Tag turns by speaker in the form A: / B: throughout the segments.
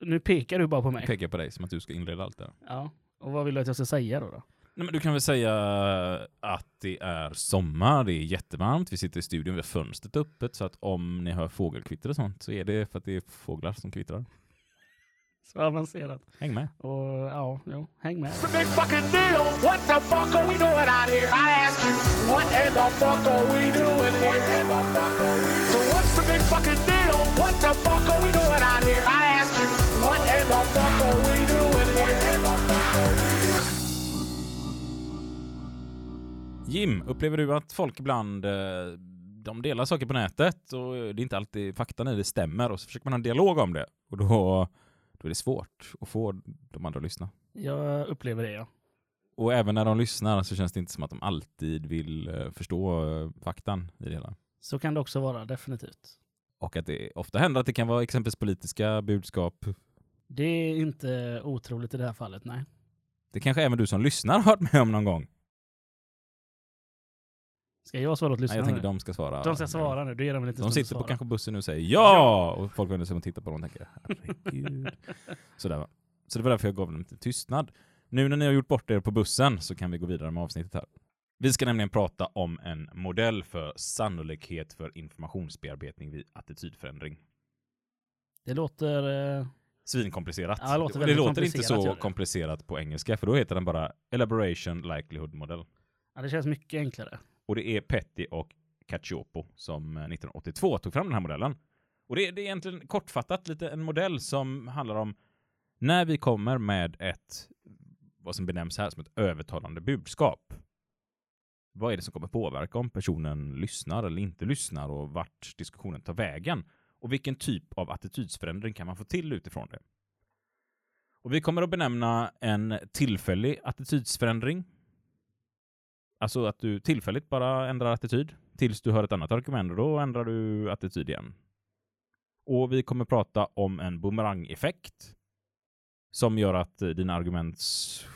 A: Nu pekar du bara på mig.
B: Pekar på dig som att du ska inleda allt det här.
A: Ja. Och vad vill du att jag ska säga då? då?
B: Nej, men du kan väl säga att det är sommar, det är jättevarmt, vi sitter i studion, vi har fönstret öppet så att om ni hör fågelkvitter och sånt så är det för att det är fåglar som kvittrar.
A: Så avancerat.
B: Häng med.
A: Och ja, jo, häng med.
B: Jim, upplever du att folk ibland eh, de delar saker på nätet och det är inte alltid fakta när det stämmer och så försöker man ha en dialog om det och då, då är det svårt att få de andra att lyssna.
A: Jag upplever det ja.
B: Och även när de lyssnar så känns det inte som att de alltid vill eh, förstå eh, faktan i det hela.
A: Så kan det också vara, definitivt.
B: Och att det ofta händer att det kan vara exempelvis politiska budskap.
A: Det är inte otroligt i det här fallet, nej.
B: Det kanske även du som lyssnar har varit med om någon gång.
A: Ska jag svara åt
B: Nej,
A: lyssnarna
B: jag tänker de ska svara.
A: De ska svara nu, då ger de väl inte
B: De sitter på kanske bussen nu och säger ja! Och folk vänder sig och tittar på dem och tänker herregud. Sådär va. Så det var därför jag gav dem lite tystnad. Nu när ni har gjort bort er på bussen så kan vi gå vidare med avsnittet här. Vi ska nämligen prata om en modell för sannolikhet för informationsbearbetning vid attitydförändring.
A: Det låter... Eh,
B: Svinkomplicerat.
A: Ja, det låter
B: det låter inte så komplicerat på engelska, för då heter den bara Elaboration Likelihood Model.
A: ja, det känns mycket enklare.
B: Och det är Petty och Cacioppo som eh, 1982 tog fram den här modellen. Och det är, det är egentligen kortfattat lite en modell som handlar om när vi kommer med ett, vad som benämns här som ett övertalande budskap. Vad är det som kommer påverka om personen lyssnar eller inte lyssnar och vart diskussionen tar vägen? Och vilken typ av attitydsförändring kan man få till utifrån det? Och vi kommer att benämna en tillfällig attitydsförändring Alltså att du tillfälligt bara ändrar attityd tills du hör ett annat argument och då ändrar du attityd igen. Och vi kommer prata om en boomerang-effekt som gör att eh, dina argument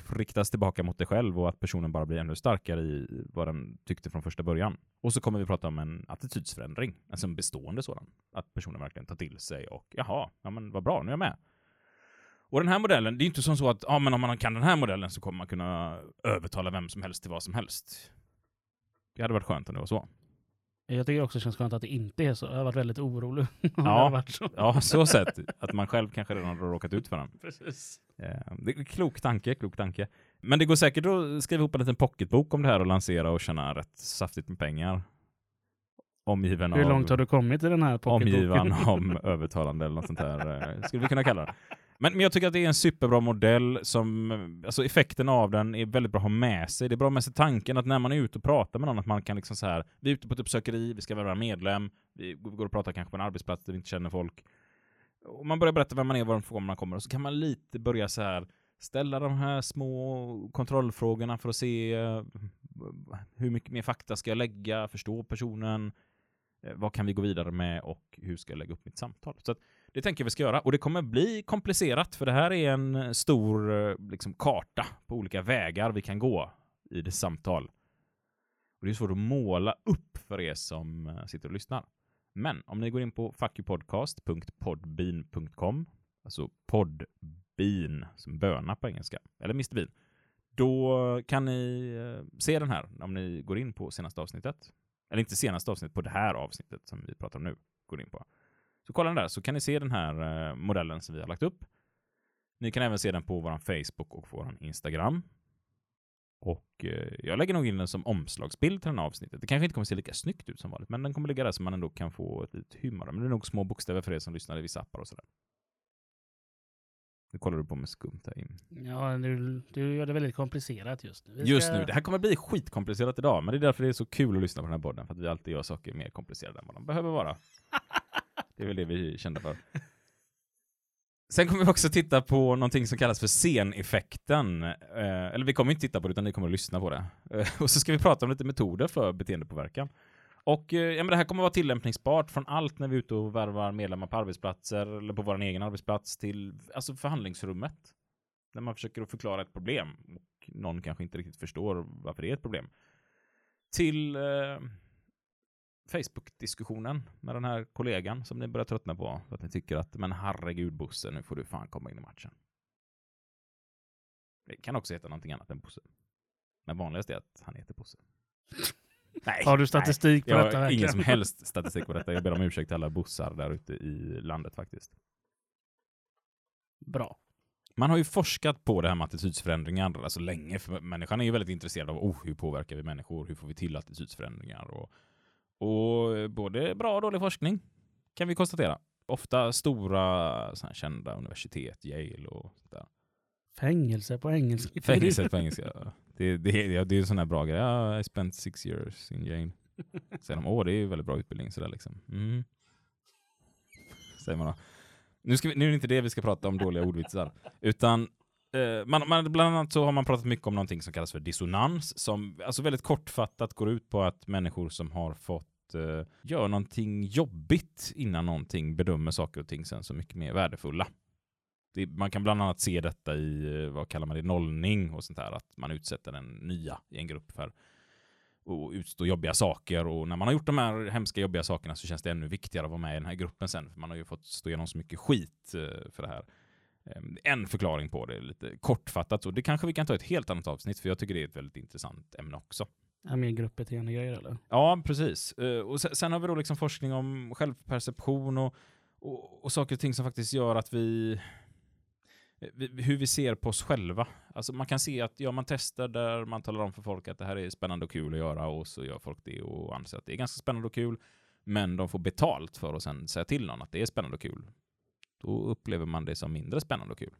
B: riktas tillbaka mot dig själv och att personen bara blir ännu starkare i vad den tyckte från första början. Och så kommer vi prata om en attitydsförändring, alltså en bestående sådan. Att personen verkligen tar till sig och jaha, ja men vad bra, nu är jag med. Och den här modellen, det är inte som så att ja, men om man kan den här modellen så kommer man kunna övertala vem som helst till vad som helst. Det hade varit skönt om det var så.
A: Jag tycker också det känns skönt att det inte är så. Jag har varit väldigt orolig.
B: Ja.
A: varit så.
B: Ja, så sett. Att man själv kanske redan har råkat ut för den.
A: Precis.
B: Eh, Det är klok tanke, klok tanke. Men det går säkert att skriva ihop en liten pocketbok om det här och lansera och tjäna rätt saftigt med pengar. Omgiven
A: Hur
B: av...
A: långt har du kommit i den här
B: omgiven
A: pocketboken?
B: om övertalande eller något sånt där. eh, Skulle vi kunna kalla det. Men, men jag tycker att det är en superbra modell som, alltså effekten av den är väldigt bra att ha med sig. Det är bra med sig tanken att när man är ute och pratar med någon att man kan liksom så här, vi är ute på ett uppsökeri, vi ska vara medlem, vi går och pratar kanske på en arbetsplats där vi inte känner folk. Och man börjar berätta vem man är, var man kommer och så kan man lite börja så här ställa de här små kontrollfrågorna för att se eh, hur mycket mer fakta ska jag lägga, förstå personen, eh, vad kan vi gå vidare med och hur ska jag lägga upp mitt samtal? Så att det tänker jag vi ska göra. Och det kommer bli komplicerat för det här är en eh, stor eh, liksom, karta på olika vägar vi kan gå i det samtal. Och det är svårt att måla upp för er som eh, sitter och lyssnar. Men om ni går in på fuckypodcast.podbean.com alltså podbean som böna på engelska, eller Mr Bean, då kan ni se den här om ni går in på senaste avsnittet eller inte senaste avsnittet, på det här avsnittet som vi pratar om nu, går in på. Så kolla den där, så kan ni se den här eh, modellen som vi har lagt upp. Ni kan även se den på vår Facebook och vår Instagram. Och eh, jag lägger nog in den som omslagsbild till den här avsnittet. Det kanske inte kommer se lika snyggt ut som vanligt, men den kommer ligga där så man ändå kan få ett litet humor. Men det är nog små bokstäver för er som lyssnar i vissa appar och sådär. Nu kollar du på med skumt här in.
A: Ja, du, du gör det väldigt komplicerat just nu. Vi
B: Just
A: ska-
B: nu, det här kommer bli skitkomplicerat idag, men det är därför det är så kul att lyssna på den här podden, för att vi alltid gör saker mer komplicerade än vad de behöver vara. Det är väl det vi kände för. Sen kommer vi också titta på någonting som kallas för sceneffekten. Eh, eller vi kommer inte titta på det, utan ni kommer att lyssna på det. Eh, och så ska vi prata om lite metoder för beteendepåverkan. Och eh, ja, men det här kommer vara tillämpningsbart från allt när vi är ute och värvar medlemmar på arbetsplatser eller på vår egen arbetsplats till alltså förhandlingsrummet. När man försöker att förklara ett problem och någon kanske inte riktigt förstår varför det är ett problem. Till eh, Facebook-diskussionen med den här kollegan som ni börjar tröttna på för att ni tycker att men herregud Bosse, nu får du fan komma in i matchen. Det kan också heta någonting annat än Bosse. Men vanligast är att han heter Bosse. Nej,
A: Har du statistik på
B: jag
A: detta
B: har ingen som helst statistik på detta. Jag ber om ursäkt till alla bussar där ute i landet faktiskt.
A: Bra.
B: Man har ju forskat på det här med attitydsförändringar alltså länge, för människan är ju väldigt intresserad av oh, hur påverkar vi människor, hur får vi till attitydsförändringar och, och både bra och dålig forskning kan vi konstatera. Ofta stora här kända universitet, Yale och sådär.
A: Fängelse på engelska.
B: Fängelset på engelska. Det, det, det, det är en sån här bra grej. Ja, I spent six years in Yale. Säger de, åh det är ju väldigt bra utbildning sådär liksom. Mm. Säger man då. Nu, ska vi, nu är det inte det vi ska prata om, dåliga ordvitsar. Utan eh, Eh, man, man, bland annat så har man pratat mycket om någonting som kallas för dissonans, som alltså väldigt kortfattat går ut på att människor som har fått eh, göra någonting jobbigt innan någonting bedömer saker och ting sen så mycket mer värdefulla. Det, man kan bland annat se detta i, eh, vad kallar man det, nollning och sånt där, att man utsätter den nya i en grupp för att utstå jobbiga saker och när man har gjort de här hemska jobbiga sakerna så känns det ännu viktigare att vara med i den här gruppen sen, för man har ju fått stå igenom så mycket skit eh, för det här. Eh, En förklaring på det, lite kortfattat, och det kanske vi kan ta ett helt annat avsnitt, för jag tycker det är ett väldigt intressant ämne också.
A: Ja, mer gruppbeteende grejer eller?
B: Ja, precis. Eh, Och se- sen har vi då liksom forskning om självperception och, och, och saker och ting som faktiskt gör att vi, eh, vi hur vi ser på oss själva. Alltså man kan se att ja, man testar där man talar om för folk att det här är spännande och kul att göra och så gör folk det och anser att det är ganska spännande och kul. Men de får betalt för att sen säga till någon att det är spännande och kul. Då upplever man det som mindre spännande och kul.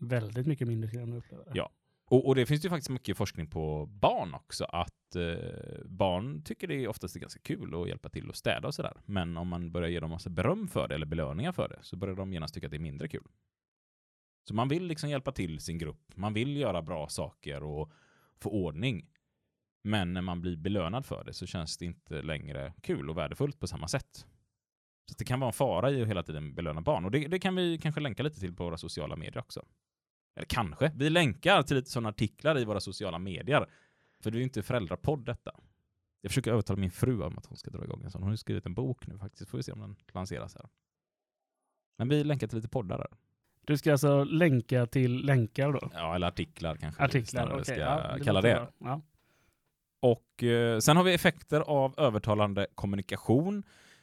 A: Väldigt mycket mindre skrämmande att uppleva.
B: Ja. Och, och det finns ju faktiskt mycket forskning på barn också, att eh, barn tycker det oftast är ganska kul att hjälpa till och städa och sådär. Men om man börjar ge dem massa beröm för det, eller belöningar för det, så börjar de genast tycka att det är mindre kul. Så man vill liksom hjälpa till sin grupp, man vill göra bra saker och få ordning. Men när man blir belönad för det så känns det inte längre kul och värdefullt på samma sätt. Så det kan vara en fara i att hela tiden belöna barn. Och det, det kan vi kanske länka lite till på våra sociala medier också. Eller kanske. Vi länkar till lite sådana artiklar i våra sociala medier. För det är ju inte föräldrapodd detta. Jag försöker övertala min fru om att hon ska dra igång en sån. Hon har ju skrivit en bok nu faktiskt. Får vi se om den lanseras här. Men vi länkar till lite poddar där.
A: Du ska alltså länka till länkar då?
B: Ja, eller artiklar kanske
A: Artiklar, okej.
B: ska
A: ja,
B: kalla det.
A: Ja.
B: Och eh, sen har vi effekter av övertalande kommunikation.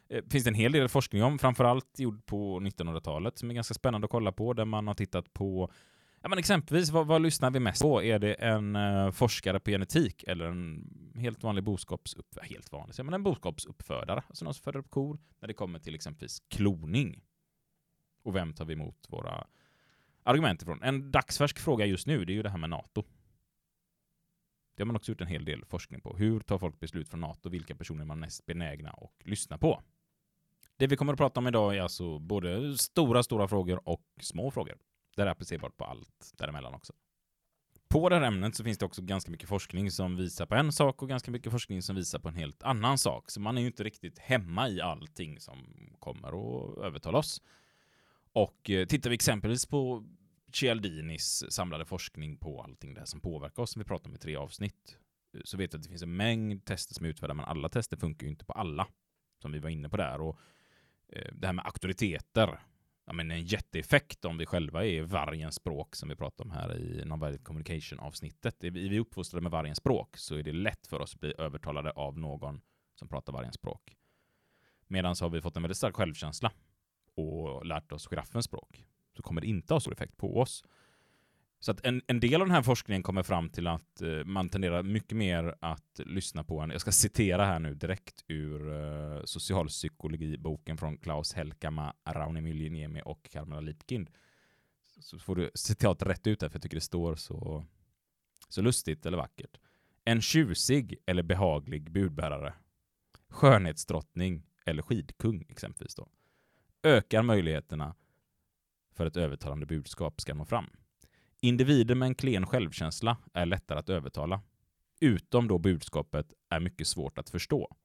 B: Eh, finns det en hel del forskning om, framförallt gjord på 1900-talet, som är ganska spännande att kolla på, där man har tittat på Ja, men exempelvis, vad, vad lyssnar vi mest på? Är det en eh, forskare på genetik eller en helt vanlig boskapsuppfödare? Helt vanlig, men en boskapsuppfödare, alltså någon som föder upp kor, när det kommer till exempelvis kloning. Och vem tar vi emot våra argument ifrån? En dagsfärsk fråga just nu, det är ju det här med NATO. Det har man också gjort en hel del forskning på. Hur tar folk beslut från NATO? Vilka personer är man mest benägna att lyssna på? Det vi kommer att prata om idag är alltså både stora, stora frågor och små frågor. Det är applicerbart på allt däremellan också. På det här ämnet så finns det också ganska mycket forskning som visar på en sak och ganska mycket forskning som visar på en helt annan sak. Så man är ju inte riktigt hemma i allting som kommer att övertala oss. Och eh, tittar vi exempelvis på Cialdinis samlade forskning på allting det här som påverkar oss, som vi pratar om i tre avsnitt, eh, så vet vi att det finns en mängd tester som är utförda, men alla tester funkar ju inte på alla, som vi var inne på där. Och Eh, det här med auktoriteter, ja, men en jätteeffekt om vi själva är vargens språk, som vi pratade om här i Nonviolent Communication-avsnittet. Är vi är vi uppfostrade med vargens språk så är det lätt för oss att bli övertalade av någon som pratar vargens språk. Medan så har vi fått en väldigt stark självkänsla och lärt oss giraffens språk, så kommer det inte ha stor effekt på oss. Så att en, en del av den här forskningen kommer fram till att eh, man tenderar mycket mer att lyssna på en, jag ska citera här nu direkt ur eh, socialpsykologiboken från Klaus Helkama, Rauni Myllyniemi och Karmela Lipkind. Så, så får du citat rätt ut där, för jag tycker det står så, så lustigt eller vackert. En tjusig eller behaglig budbärare, skönhetsdrottning eller skidkung exempelvis då, ökar möjligheterna för ett övertalande budskap ska nå fram. Individer med en klen självkänsla är lättare att övertala, utom då budskapet är mycket svårt att förstå,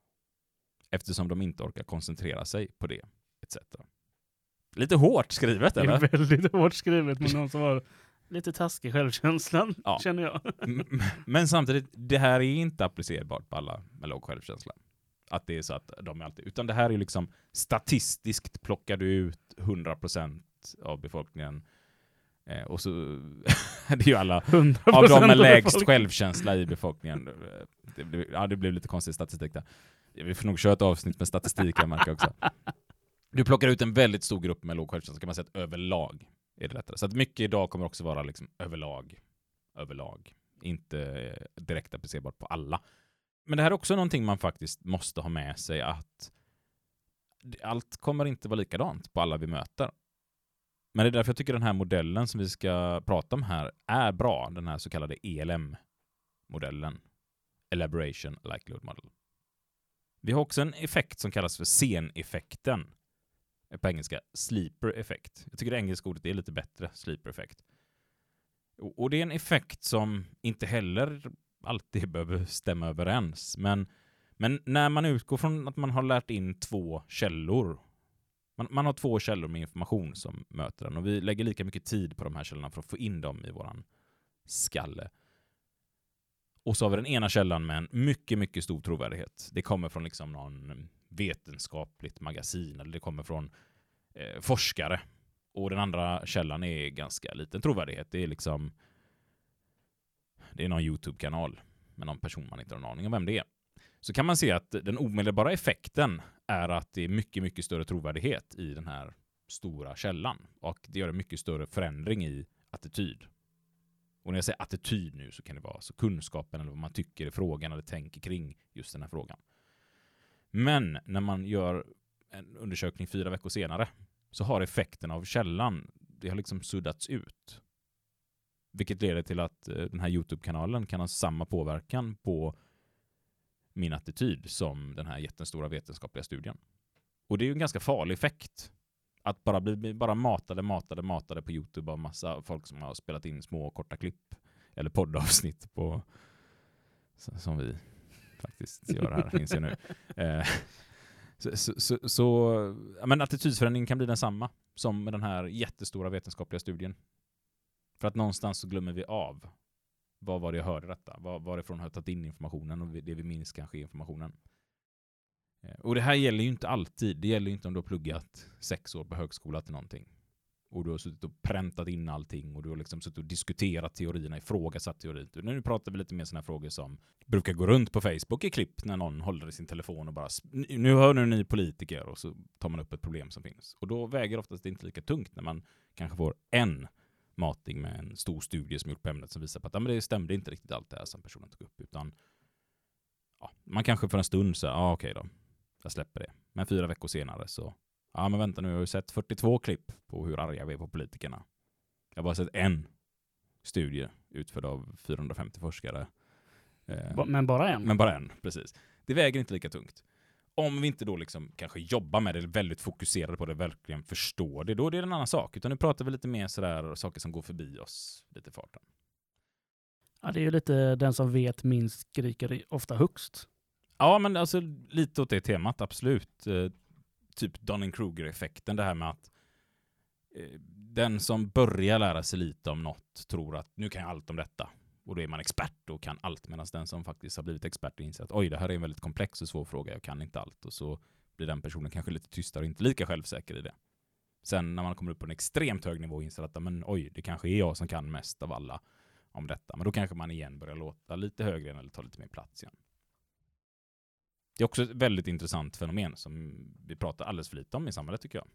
B: eftersom de inte orkar koncentrera sig på det, etc. Lite hårt skrivet,
A: Det är
B: eller?
A: väldigt hårt skrivet med någon som har lite taskig självkänsla,
B: Ja.
A: känner jag.
B: Men samtidigt, det här är inte applicerbart på alla med låg självkänsla. att det är så att de är alltid, utan det här är liksom statistiskt plockar du ut 100% av befolkningen. Eh, och så, det är ju alla
A: 100%
B: av dem med lägst självkänsla i befolkningen. Det blev, ja, det blev lite konstig statistik där. Vi får nog köra ett avsnitt med statistik jag märker också. Du plockar ut en väldigt stor grupp med låg självkänsla, kan man säga att överlag är det lättare. Så att mycket idag kommer också vara liksom överlag. Överlag. Inte eh, direkt applicerbart på alla. Men det här är också någonting man faktiskt måste ha med sig att allt kommer inte vara likadant på alla vi möter. Men det är därför jag tycker den här modellen som vi ska prata om här är bra, den här så kallade ELM-modellen. Elaboration Likelihood Model. Vi har också en effekt som kallas för sceneffekten. På engelska sleeper effekt. Jag tycker det engelska ordet är lite bättre, sleeper effekt. Och och det är en effekt som inte heller alltid behöver stämma överens. Men, men när man utgår från att man har lärt in två källor. Man, man har två källor med information som möter den och vi lägger lika mycket tid på de här källorna för att få in dem i våran skalle. Och så har vi den ena källan med en mycket, mycket stor trovärdighet. Det kommer från liksom någon vetenskapligt magasin eller det kommer från eh, forskare. Och den andra källan är ganska liten trovärdighet. Det är liksom det är någon YouTube-kanal med någon person man inte har en aning om vem det är. Så kan man se att den omedelbara effekten är att det är mycket, mycket större trovärdighet i den här stora källan. Och det gör en mycket större förändring i attityd. Och när jag säger attityd nu så kan det vara så kunskapen eller vad man tycker i frågan eller tänker kring just den här frågan. Men när man gör en undersökning fyra veckor senare så har effekten av källan, det har liksom suddats ut. Vilket leder till att eh, den här YouTube-kanalen kan ha samma påverkan på min attityd som den här jättestora vetenskapliga studien. Och det är ju en ganska farlig effekt. Att bara bli bara matade, matade, matade på YouTube av massa folk som har spelat in små korta klipp eller poddavsnitt på som vi faktiskt gör här, inser jag nu. Eh, så, så, så, så ja, men attitydsförändringen kan bli densamma som med den här jättestora vetenskapliga studien. För att någonstans så glömmer vi av vad var det jag hörde detta? Var, varifrån har jag tagit in informationen och det vi minns kanske är informationen. Eh, och det här gäller ju inte alltid. Det gäller ju inte om du har pluggat sex år på högskola till någonting. Och du har suttit och präntat in allting och du har liksom suttit och diskuterat teorierna, ifrågasatt teorin. Nu pratar vi lite mer sådana frågor som brukar gå runt på Facebook i klipp när någon håller i sin telefon och bara nu hör nu ni politiker och så tar man upp ett problem som finns. Och då väger oftast det inte lika tungt när man kanske får en matning med en stor studie som gjort på ämnet som visar på att ja, men det stämde inte riktigt allt det här som personen tog upp. Utan ja, man kanske för en stund säger, ja okej då, jag släpper det. Men fyra veckor senare så, ja men vänta nu, jag har ju sett 42 klipp på hur arga vi är på politikerna. Jag har bara sett en studie utförd av 450 forskare. Eh,
A: Men bara en?
B: men bara en, precis. Det väger inte lika tungt. Om vi inte då liksom kanske jobbar med det, eller väldigt fokuserade på det, verkligen förstår det, då är det en annan sak. Utan nu pratar vi lite mer sådär saker som går förbi oss lite i farten.
A: Ja, det är ju lite den som vet minst skriker ofta högst.
B: Ja, men alltså lite åt det temat, absolut. Eh, typ Dunning-Kruger-effekten, det här med att eh, den som börjar lära sig lite om något tror att nu kan jag allt om detta. Och då är man expert och kan allt. Medan den som faktiskt har blivit expert inser att oj, det här är en väldigt komplex och svår fråga, jag kan inte allt. Och så blir den personen kanske lite tystare och inte lika självsäker i det. Sen när man kommer upp på en extremt hög nivå och inser att men, oj, det kanske är jag som kan mest av alla om detta. Men då kanske man igen börjar låta lite högre eller ta lite mer plats igen. Det är också ett väldigt intressant fenomen som vi pratar alldeles för lite om i samhället tycker jag.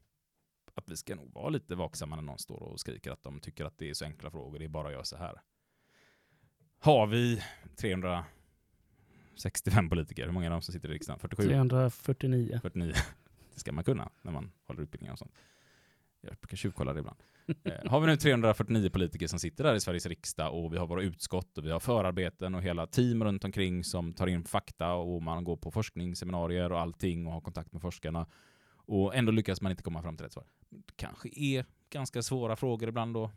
B: Att vi ska nog vara lite vaksamma när någon står och skriker att de tycker att det är så enkla frågor, det är bara att göra så här. Har vi 365 politiker, hur många är de som sitter i riksdagen? 47?
A: 349.
B: 49. Det ska man kunna när man håller utbildningar och sånt. Jag brukar tjuvkolla det ibland. Eh, har vi nu 349 politiker som sitter där i Sveriges riksdag och vi har våra utskott och vi har förarbeten och hela team runt omkring som tar in fakta och man går på forskningsseminarier och allting och har kontakt med forskarna. Och ändå lyckas man inte komma fram till rätt svar. Det kanske är ganska svåra frågor ibland då.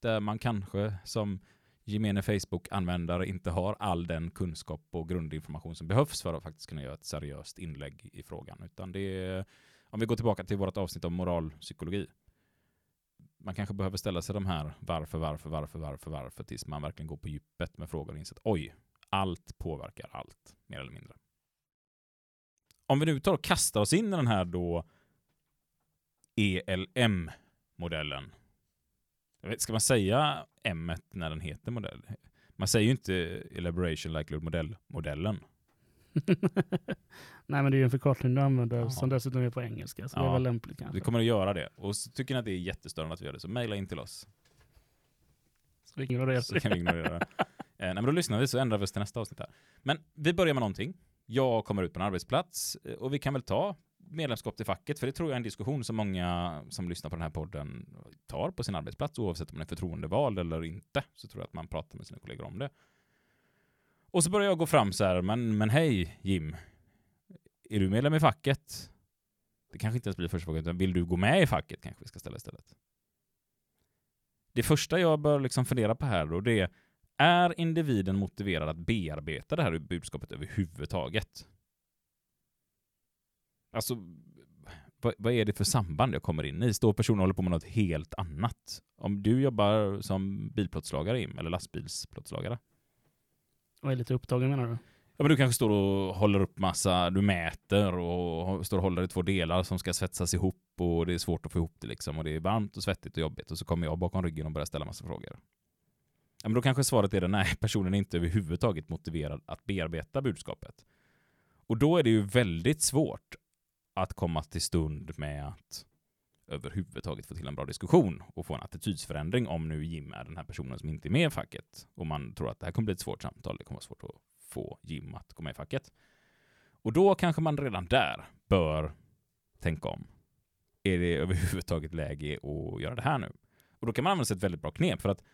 B: Där man kanske som gemene Facebook-användare inte har all den kunskap och grundinformation som behövs för att faktiskt kunna göra ett seriöst inlägg i frågan. Utan det är, om vi går tillbaka till vårt avsnitt om moralpsykologi. Man kanske behöver ställa sig de här varför, varför, varför, varför, varför tills man verkligen går på djupet med frågan och inser att oj, allt påverkar allt, mer eller mindre. om vi nu tar och kastar oss in i den här då ELM-modellen. Vet, Ska man säga M när den heter modell? Man säger ju inte Elaboration Likelihood Modell-modellen.
A: Nej, men det är ju en förkortning du använder
B: Jaha.
A: som dessutom är på engelska, så det
B: Ja.
A: är väl lämpligt kanske.
B: Vi kommer att göra det. Och så tycker ni att det är jättestörande att vi gör det, så mejla in till oss.
A: Så vi ignorerar
B: Så kan vi ignorera det. Eh, nej, men då lyssnar vi så ändrar vi oss till nästa avsnitt här. Men vi börjar med någonting. Jag kommer ut på en arbetsplats eh, och vi kan väl ta medlemskap till facket, för det tror jag är en diskussion som många som lyssnar på den här podden tar på sin arbetsplats, oavsett om man är förtroendevald eller inte, så tror jag att man pratar med sina kollegor om det. Och så börjar jag gå fram så här, men, men hej Jim, är du medlem i facket? Det kanske inte ens blir första frågan, utan vill du gå med i facket kanske vi ska ställa istället. Det första jag bör liksom fundera på här då, det är, är individen motiverad att bearbeta det här budskapet överhuvudtaget? Alltså, vad, vad är det för samband jag kommer in i? Står personen och håller på med något helt annat? Om du jobbar som bilplåtslagare, Im, eller lastbilsplåtslagare,
A: Och är lite upptagen menar du?
B: Ja men du kanske står och håller upp massa, du mäter och står och håller i två delar som ska svetsas ihop och det är svårt att få ihop det liksom och det är varmt och svettigt och jobbigt och så kommer jag bakom ryggen och börjar ställa massa frågor. Ja men då kanske svaret är det nej, personen är inte överhuvudtaget motiverad att bearbeta budskapet. Och då är det ju väldigt svårt att komma till stund med att överhuvudtaget få till en bra diskussion och få en attitydsförändring om nu Jim är den här personen som inte är med i facket och man tror att det här kommer bli ett svårt samtal, det kommer vara svårt att få Jim att gå med i facket. Och då kanske man redan där bör tänka om. Är det överhuvudtaget läge att göra det här nu? Och då kan man använda sig av ett väldigt bra knep för att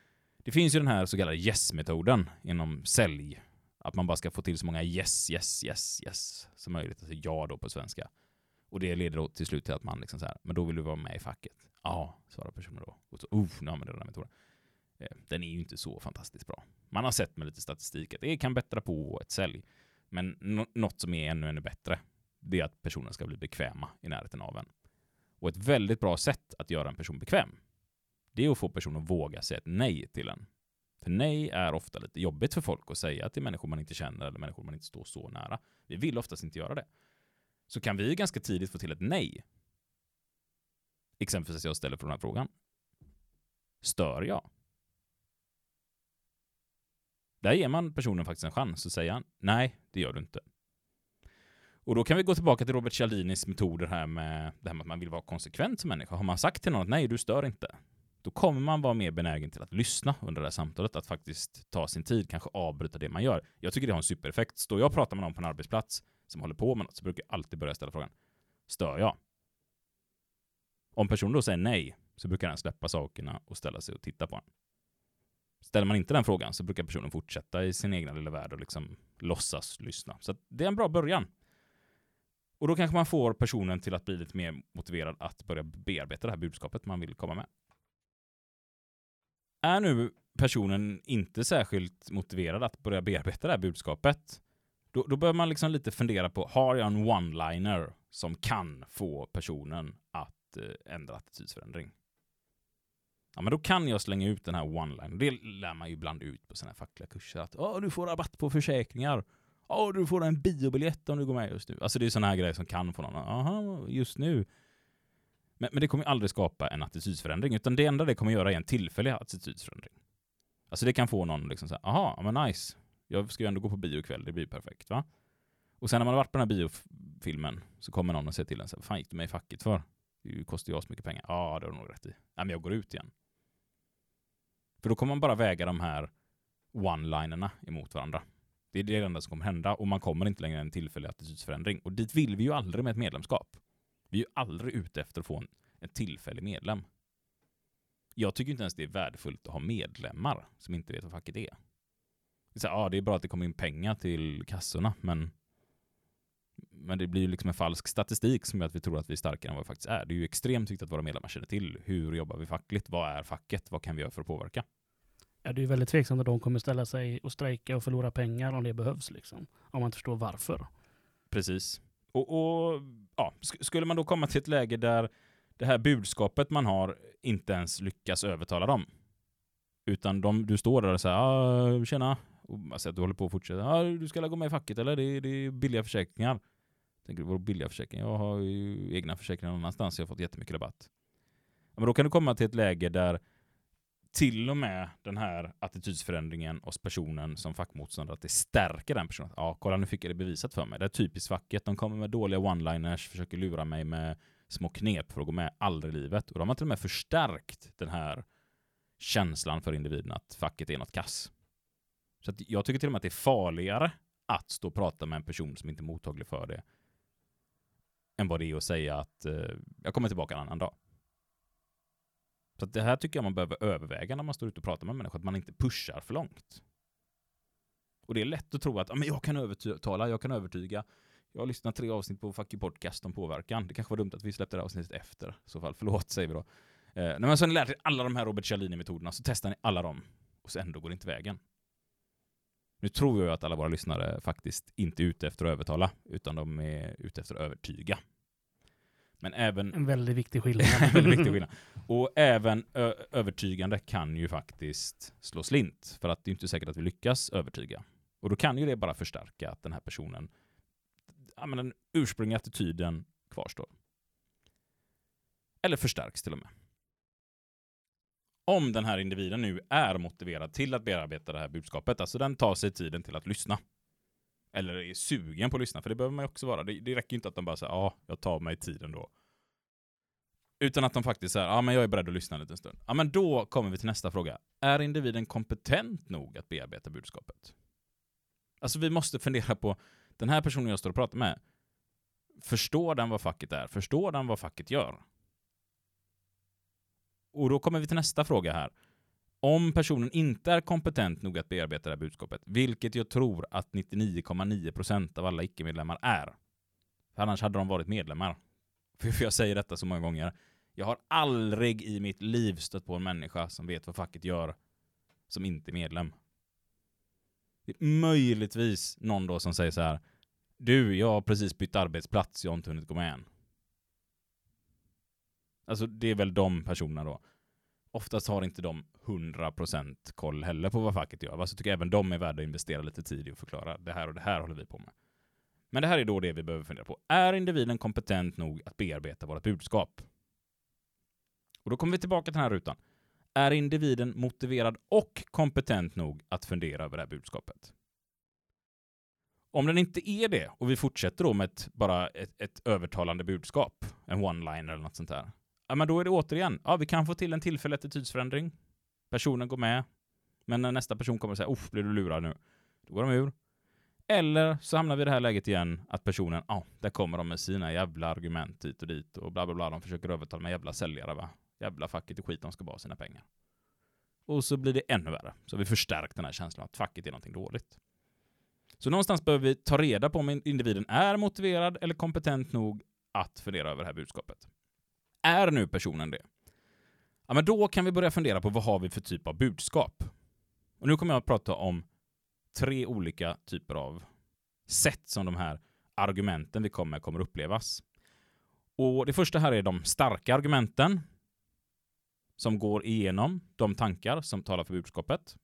B: det finns ju den här så kallade yes-metoden inom sälj. Att man bara ska få till så många yes, yes, yes, yes som möjligt. Alltså ja då på svenska. Och det leder då till slut till att man liksom så här, men då vill du vara med i facket. Ja, svarar personen då. Och så, oh, nu använder jag den här metoden. Eh, Den är ju inte så fantastiskt bra. Man har sett med lite statistik att det kan bättra på ett sälj. Men något som är ännu, ännu bättre, det är att personen ska bli bekväma i närheten av en. Och ett väldigt bra sätt att göra en person bekväm, det är att få personen att våga säga ett nej till en. För nej är ofta lite jobbigt för folk att säga till människor man inte känner eller människor man inte står så nära. Vi vill oftast inte göra det. Så kan vi ganska tidigt få till ett nej. Exempelvis jag ställer på den här frågan. Stör jag? Där ger man personen faktiskt en chans att säga nej, det gör du inte. Och då kan vi gå tillbaka till Robert Cialdinis metoder här med det här med att man vill vara konsekvent som människa. Har man sagt till någon att nej, du stör inte, då kommer man vara mer benägen till att lyssna under det här samtalet, att faktiskt ta sin tid, kanske avbryta det man gör. Jag tycker det har en supereffekt. Står jag och pratar med någon på en arbetsplats som håller på med något så brukar jag alltid börja ställa frågan, stör jag? Om personen då säger nej, så brukar den släppa sakerna och ställa sig och titta på den. Ställer man inte den frågan så brukar personen fortsätta i sin egna lilla värld och liksom låtsas lyssna. Så att det är en bra början. Och då kanske man får personen till att bli lite mer motiverad att börja bearbeta det här budskapet man vill komma med. Är nu personen inte särskilt motiverad att börja bearbeta det här budskapet, då, då bör man liksom lite fundera på, har jag en one-liner som kan få personen att eh, ändra attitydsförändring? Ja, men då kan jag slänga ut den här one-linern. Det lär man ju ibland ut på sådana här fackliga kurser. Att Åh, du får rabatt på försäkringar. Åh, du får en biobiljett om du går med just nu. Alltså det är sådana här grejer som kan få någon att, aha, just nu. Men, men det kommer ju aldrig skapa en attitydsförändring, utan det enda det kommer göra är en tillfällig attitydsförändring. Alltså det kan få någon liksom såhär, aha, men nice. Jag ska ju ändå gå på bio ikväll, det blir ju perfekt va? Och sen när man har varit på den här biofilmen så kommer någon och säger till en så här, fan gick du med i facket för? Det kostar ju mycket pengar. Ja, det har du nog rätt i. Nej, men jag går ut igen. För då kommer man bara väga de här one-linerna emot varandra. Det är det enda som kommer hända och man kommer inte längre en tillfällig attitydsförändring. Och dit vill vi ju aldrig med ett medlemskap. Vi är ju aldrig ute efter att få en, en tillfällig medlem. Jag tycker inte ens det är värdefullt att ha medlemmar som inte vet vad facket är. Så här, ja, det är bra att det kommer in pengar till kassorna, men, men det blir ju liksom en falsk statistik som gör att vi tror att vi är starkare än vad vi faktiskt är. Det är ju extremt viktigt att våra medlemmar känner till hur jobbar vi fackligt, vad är facket, vad kan vi göra för att påverka?
A: Ja, det är ju väldigt tveksamt att de kommer ställa sig och strejka och förlora pengar om det behövs. Liksom. Om man inte förstår varför.
B: Precis. Och, och ja, sk- skulle man då komma till ett läge där det här budskapet man har inte ens lyckas övertala dem. Utan de, du står där och säger ah, tjena, och man säger att du håller på att fortsätta. Ja, du ska gå med i facket eller? Det, är- det är billiga försäkringar. Tänker du, vadå billiga försäkringar? Jag har ju egna försäkringar någon annanstans, jag har fått jättemycket rabatt. Ja, men då kan du komma till ett läge där till och med den här attitydsförändringen hos personen som fackmotståndare, att det stärker den personen. Ja, kolla nu fick jag det bevisat för mig. Det är typiskt facket. De kommer med dåliga one-liners, försöker lura mig med små knep för att gå med aldrig i livet. Och de har till och med förstärkt den här känslan för individen att facket är något kass. Så att jag tycker till och med att det är farligare att stå och prata med en person som inte är mottaglig för det än vad det är att säga att eh, jag kommer tillbaka en annan dag. Så att det här tycker jag man behöver överväga när man står ute och pratar med människor, att man inte pushar för långt. Och det är lätt att tro att ah, men jag kan övertala, jag kan övertyga. Jag har lyssnat tre avsnitt på Fucky Podcast om påverkan. Det kanske var dumt att vi släppte det här avsnittet efter. I så fall, förlåt säger vi då. Eh, när man sen lärt er alla de här Robert Cialdini-metoderna så testar ni alla dem. Och så ändå går det inte vägen. Nu tror jag att alla våra lyssnare faktiskt inte är ute efter att övertala, utan de är ute efter att övertyga. Men även...
A: En väldigt viktig skillnad.
B: väldigt viktig skillnad. Och även övertygande kan ju faktiskt slå slint, för att det är inte säkert att vi lyckas övertyga. Och då kan ju det bara förstärka att den här personen, ja men den ursprungliga attityden kvarstår. Eller förstärks till och med. Om den här individen nu är motiverad till att bearbeta det här budskapet, alltså den tar sig tiden till att lyssna. Eller är sugen på att lyssna, för det behöver man ju också vara. Det, det räcker inte att de bara säger ja, jag tar mig tiden då. Utan att de faktiskt säger ja, men jag är beredd att lyssna en liten stund. Ja, men då kommer vi till nästa fråga. Är individen kompetent nog att bearbeta budskapet? Alltså vi måste fundera på, den här personen jag står och pratar med, förstår den vad facket är? Förstår den vad facket gör? Och då kommer vi till nästa fråga här. Om personen inte är kompetent nog att bearbeta det här budskapet, vilket jag tror att 99,9% av alla icke-medlemmar är. För annars hade de varit medlemmar. För jag säger detta så många gånger. Jag har aldrig i mitt liv stött på en människa som vet vad facket gör som inte är medlem. Det är möjligtvis någon då som säger så här. Du, jag har precis bytt arbetsplats, jag har inte hunnit gå med än. Alltså det är väl de personerna då. Oftast har inte de 100% koll heller på vad facket gör. Alltså jag tycker även de är värda att investera lite tid i att förklara det här och det här håller vi på med. Men det här är då det vi behöver fundera på. Är individen kompetent nog att bearbeta vårt budskap? Och då kommer vi tillbaka till den här rutan. Är individen motiverad och kompetent nog att fundera över det här budskapet? Om den inte är det, och vi fortsätter då med ett, bara ett, ett övertalande budskap, en one-liner eller något sånt där, ja, men då är det återigen, ja, vi kan få till en tillfällig attitydsförändring. Personen går med, men när nästa person kommer och säger, uff, blir du lurad nu? Då går de ur. Eller så hamnar vi i det här läget igen, att personen, ja, där kommer de med sina jävla argument hit och dit och bla bla bla, de försöker övertala med jävla säljare va. Jävla facket och skit, de ska bara ha sina pengar. Och så blir det ännu värre. Så vi förstärkt den här känslan att facket är någonting dåligt. Så någonstans behöver vi ta reda på om individen är motiverad eller kompetent nog att fundera över det här budskapet. Är nu personen det? Ja, men då kan vi börja fundera på vad har vi för typ av budskap? Och nu kommer jag att prata om tre olika typer av sätt som de här argumenten vi kommer kommer upplevas. Och det första här är de starka argumenten som går igenom de tankar som talar för budskapet.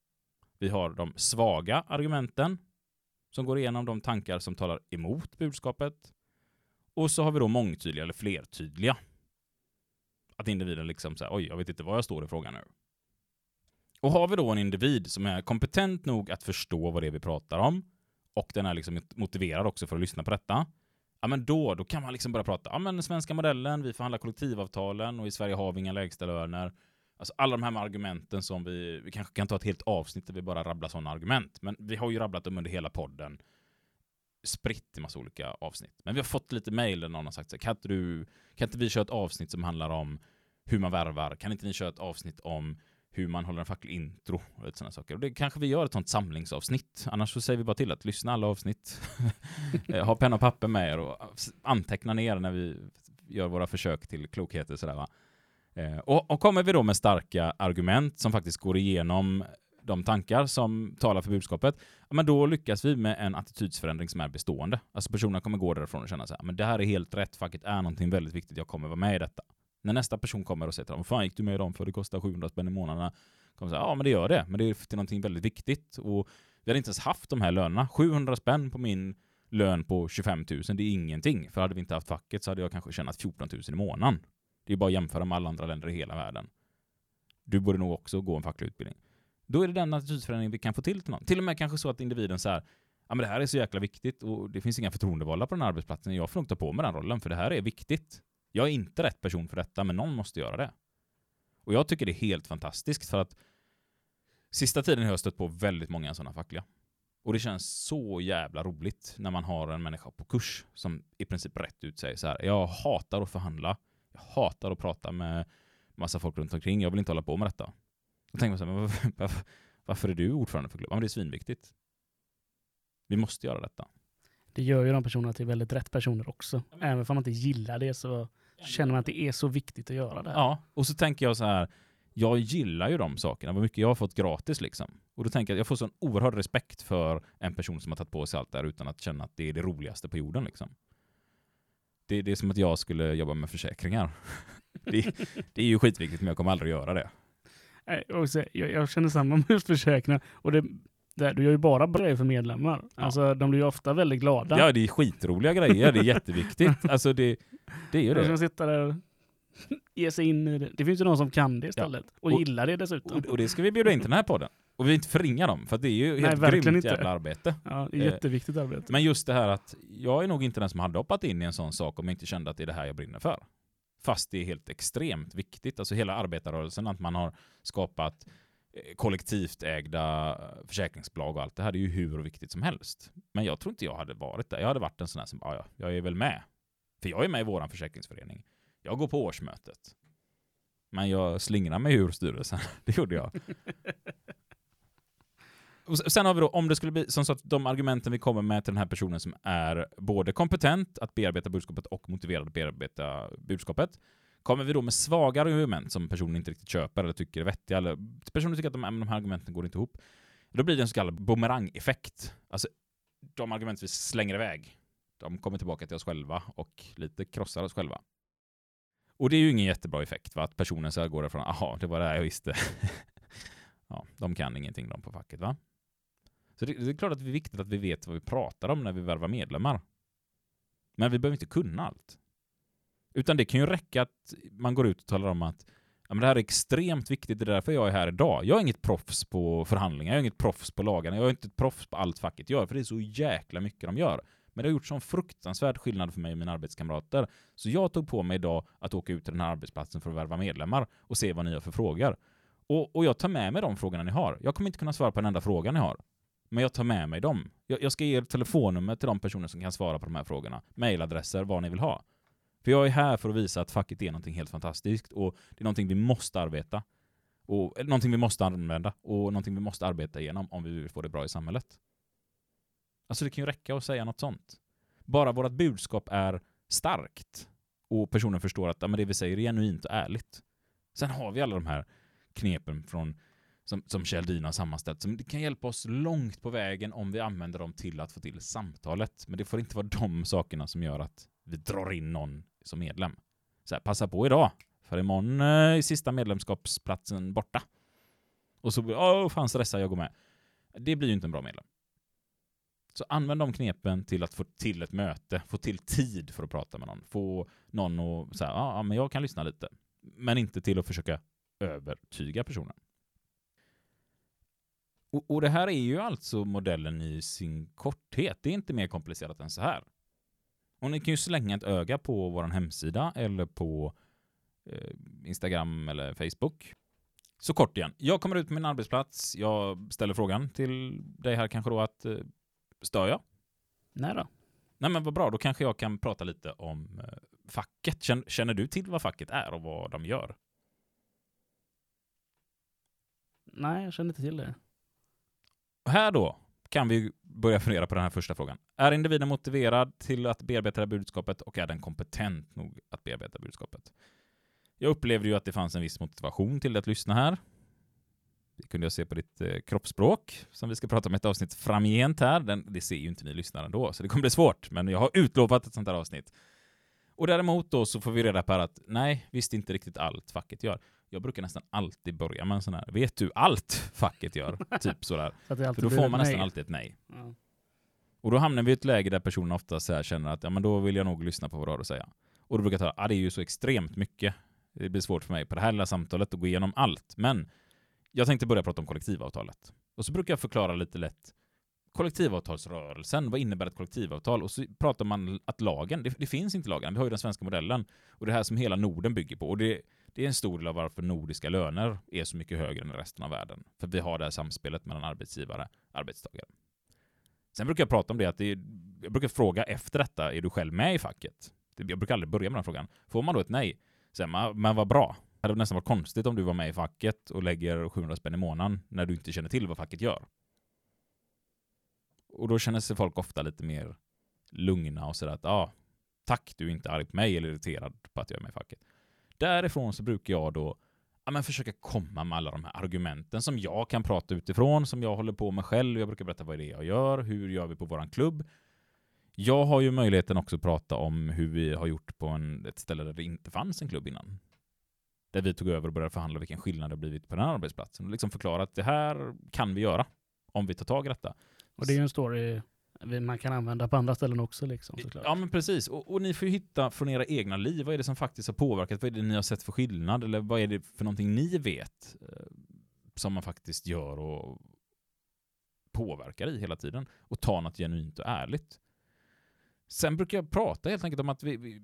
B: Vi har de svaga argumenten som går igenom de tankar som talar emot budskapet. Och så har vi då mångtydliga eller flertydliga. Att individen liksom säger oj, jag vet inte vad jag står i frågan nu. Och har vi då en individ som är kompetent nog att förstå vad det är vi pratar om och den är liksom motiverad också för att lyssna på detta, ja men då, då kan man liksom börja prata, ja men den svenska modellen, vi förhandlar kollektivavtalen och i Sverige har vi inga lägstalöner. Alltså alla de här argumenten som vi, vi kanske kan ta ett helt avsnitt där vi bara rabblar sådana argument, men vi har ju rabblat dem under hela podden spritt i massa olika avsnitt. Men vi har fått lite mejl där någon har sagt så kan inte, du, kan inte vi köra ett avsnitt som handlar om hur man värvar? Kan inte ni köra ett avsnitt om hur man håller en facklig intro och lite sådana saker. Och det kanske vi gör ett sånt samlingsavsnitt. Annars så säger vi bara till att lyssna alla avsnitt. Eh, ha penna och papper med er och eh, anteckna ner när vi gör våra försök till klokheter sådär va. Eh, och, och kommer vi då med starka argument som faktiskt går igenom de tankar som talar för budskapet, men då lyckas vi med en attitydsförändring som är bestående. Alltså personerna kommer gå därifrån och känna så här, men det här är helt rätt, facket är någonting väldigt viktigt, jag kommer vara med i detta. När nästa person kommer och säger till dem, vad fan gick du med i dem för det kostar 700 spänn i månaden? Kommer säga, ja men det gör det, men det är till någonting väldigt viktigt. Och vi hade inte ens haft de här lönerna. 700 spänn på min lön på 25 000, det är ingenting. För hade vi inte haft facket så hade jag kanske tjänat 14 000 i månaden. Det är bara att jämföra med alla andra länder i hela världen. Du borde nog också gå en facklig utbildning. Då är det den attitydförändring vi kan få till till någon. Till och med kanske så att individen säger ja men det här är så jäkla viktigt och det finns inga förtroendevalda på den här arbetsplatsen. Jag får nog ta på mig den rollen för det här är viktigt. Jag är inte rätt person för detta, men någon måste göra det. Och jag tycker det är helt fantastiskt för att sista tiden har jag stött på väldigt många sådana fackliga. Och det känns så jävla roligt när man har en människa på kurs som i princip rätt ut säger så här. Jag hatar att förhandla. Jag hatar att prata med massa folk runt omkring. Jag vill inte hålla på med detta. Då tänker man så här, men varför, varför, varför är du ordförande för klubben? Ja, men det är svinviktigt. Vi måste göra detta.
A: Det gör ju de personerna till väldigt rätt personer också. Även om man inte gillar det så känner man att det är så viktigt att göra det.
B: Ja, och så tänker jag så här, jag gillar ju de sakerna, vad mycket jag har fått gratis liksom. Och då tänker jag att jag får sån oerhörd respekt för en person som har tagit på sig allt det här utan att känna att det är det roligaste på jorden liksom. Det, det är som att jag skulle jobba med försäkringar. det, det är ju skitviktigt men jag kommer aldrig göra det.
A: Nej, och så, jag, jag känner samma med försäkringar. Och det, det, du gör ju bara bra grejer för medlemmar.
B: Ja.
A: Alltså, de blir ju ofta väldigt glada.
B: Ja, det är skitroliga grejer, det är jätteviktigt. Alltså det, det är ju
A: De
B: det.
A: sitta där ge sig in i det. Det finns ju de som kan det istället. Och,
B: Och-
A: gillar det dessutom.
B: Och, och det ska vi bjuda in till den här podden. Och vi vill inte förringa dem, för det är ju
A: Nej,
B: helt
A: verkligen
B: grymt
A: inte.
B: jävla arbete.
A: ja, det är
B: eh,
A: jätteviktigt arbete.
B: Men just det här att jag är nog inte den som hade hoppat in i en sån sak om jag inte kände att det är det här jag brinner för. Fast det är helt extremt viktigt. Alltså hela arbetarrörelsen, att man har skapat eh, kollektivt ägda eh, försäkringsbolag och allt det här, det är ju hur viktigt som helst. Men jag tror inte jag hade varit där. Jag hade varit en sån här som bara, ja, jag är väl med. För jag är med i våran försäkringsförening. Jag går på årsmötet. Men jag slingrar mig ur styrelsen. Det gjorde jag. Och sen har vi då, om det skulle bli som så att de argumenten vi kommer med till den här personen som är både kompetent att bearbeta budskapet och motiverad att bearbeta budskapet. Kommer vi då med svagare argument som personen inte riktigt köper eller tycker är vettiga, eller personen tycker att de, de här argumenten går inte ihop. Då blir det en så kallad bumerangeffekt. Alltså, de argument vi slänger iväg, de kommer tillbaka till oss själva och lite krossar oss själva. Och det är ju ingen jättebra effekt, va? att personen så här går därifrån, aha, det var det här jag visste. ja, de kan ingenting de på facket, va? Så det, det är klart att det är viktigt att vi vet vad vi pratar om när vi värvar medlemmar. Men vi behöver inte kunna allt. Utan det kan ju räcka att man går ut och talar om att ja, men det här är extremt viktigt, det är därför jag är här idag. Jag är inget proffs på förhandlingar, jag är inget proffs på lagarna, jag är inte ett proffs på allt facket gör, för det är så jäkla mycket de gör. Men det har gjort sån fruktansvärd skillnad för mig och mina arbetskamrater. Så jag tog på mig idag att åka ut till den här arbetsplatsen för att värva medlemmar och se vad ni har för frågor. Och, och jag tar med mig de frågorna ni har. Jag kommer inte kunna svara på en enda fråga ni har. Men jag tar med mig dem. Jag, jag ska ge er telefonnummer till de personer som kan svara på de här frågorna. Mailadresser, vad ni vill ha. För jag är här för att visa att facket är någonting helt fantastiskt och det är någonting vi måste arbeta. Och, eller någonting vi måste använda och någonting vi måste arbeta igenom om vi vill få det bra i samhället. Alltså det kan ju räcka att säga något sånt. Bara vårt budskap är starkt och personen förstår att ja, men det vi säger är genuint och ärligt. Sen har vi alla de här knepen från som, som Kjell Dina har sammanställt, som kan hjälpa oss långt på vägen om vi använder dem till att få till samtalet. Men det får inte vara de sakerna som gör att vi drar in någon som medlem. Så här, passa på idag, för imorgon eh, är sista medlemskapsplatsen borta. Och så åh fan stressa, jag går med. Det blir ju inte en bra medlem. Så använd de knepen till att få till ett möte, få till tid för att prata med någon. Få någon att säga, ja, men jag kan lyssna lite. Men inte till att försöka övertyga personen. Och, och det här är ju alltså modellen i sin korthet. Det är inte mer komplicerat än så här. Och ni kan ju slänga ett öga på vår hemsida eller på eh, Instagram eller Facebook. Så kort igen. Jag kommer ut på min arbetsplats. Jag ställer frågan till dig här kanske då att eh, stör jag?
A: Nej då.
B: Nej men vad bra, då kanske jag kan prata lite om eh, facket. Känner, känner du till vad facket är och vad de gör?
A: Nej, jag känner inte till det.
B: Och här då kan vi börja fundera på den här första frågan. Är individen motiverad till att bearbeta det här budskapet och är den kompetent nog att bearbeta budskapet? Jag upplevde ju att det fanns en viss motivation till att lyssna här. Det kunde jag se på ditt eh, kroppsspråk, som vi ska prata om i ett avsnitt framgent här. Den, det ser ju inte ni lyssnare ändå, så det kommer bli svårt. Men jag har utlovat ett sånt här avsnitt. Och däremot då så får vi reda på att nej, visst inte riktigt allt facket gör. Jag brukar nästan alltid börja med en sån här, vet du allt facket gör? typ sådär.
A: Så
B: För då får man nästan
A: nej.
B: alltid ett nej.
A: Ja.
B: Och då hamnar vi i ett läge där personen ofta så känner att ja, men då vill jag nog lyssna på vad du har att säga. Och då brukar jag ta, ja det är ju så extremt mycket. Det blir svårt för mig på det här lilla samtalet att gå igenom allt. Men jag tänkte börja prata om kollektivavtalet. Och så brukar jag förklara lite lätt kollektivavtalsrörelsen, vad innebär ett kollektivavtal? Och så pratar man att lagen, det, det, finns inte lagen, vi har ju den svenska modellen. Och det här som hela Norden bygger på. Och det, det är en stor del av varför nordiska löner är så mycket högre än resten av världen. För vi har det här samspelet mellan arbetsgivare och arbetstagare. Sen brukar jag prata om det att det är, jag brukar fråga efter detta, är du själv med i facket? Jag brukar aldrig börja med den frågan. Får man då ett nej, säger man, men vad bra. Det hade nästan varit konstigt om du var med i facket och lägger 700 spänn i månaden när du inte känner till vad facket gör. Och då känner sig folk ofta lite mer lugna och sådär att ja, ah, tack du är inte arg på mig eller irriterad på att jag är med i facket. Därifrån så brukar jag då ja, men försöka komma med alla de här argumenten som jag kan prata utifrån, som jag håller på med själv. Jag brukar berätta vad det är jag gör, hur gör vi på våran klubb. Jag har ju möjligheten också att prata om hur vi har gjort på en, ett ställe där det inte fanns en klubb innan. Där vi tog över och började förhandla vilken skillnad det har blivit på den här arbetsplatsen. Och liksom förklara att det här kan vi göra om vi tar tag i detta.
A: Och det är ju en story man kan använda på andra ställen också. Liksom,
B: såklart. Ja, men precis. Och, och, ni får ju hitta från era egna liv. Vad är det som faktiskt har påverkat? Vad är det ni har sett för skillnad? Eller vad är det för någonting ni vet eh, som man faktiskt gör och påverkar i hela tiden? Och ta något genuint och ärligt. Sen brukar jag prata helt enkelt om att vi, vi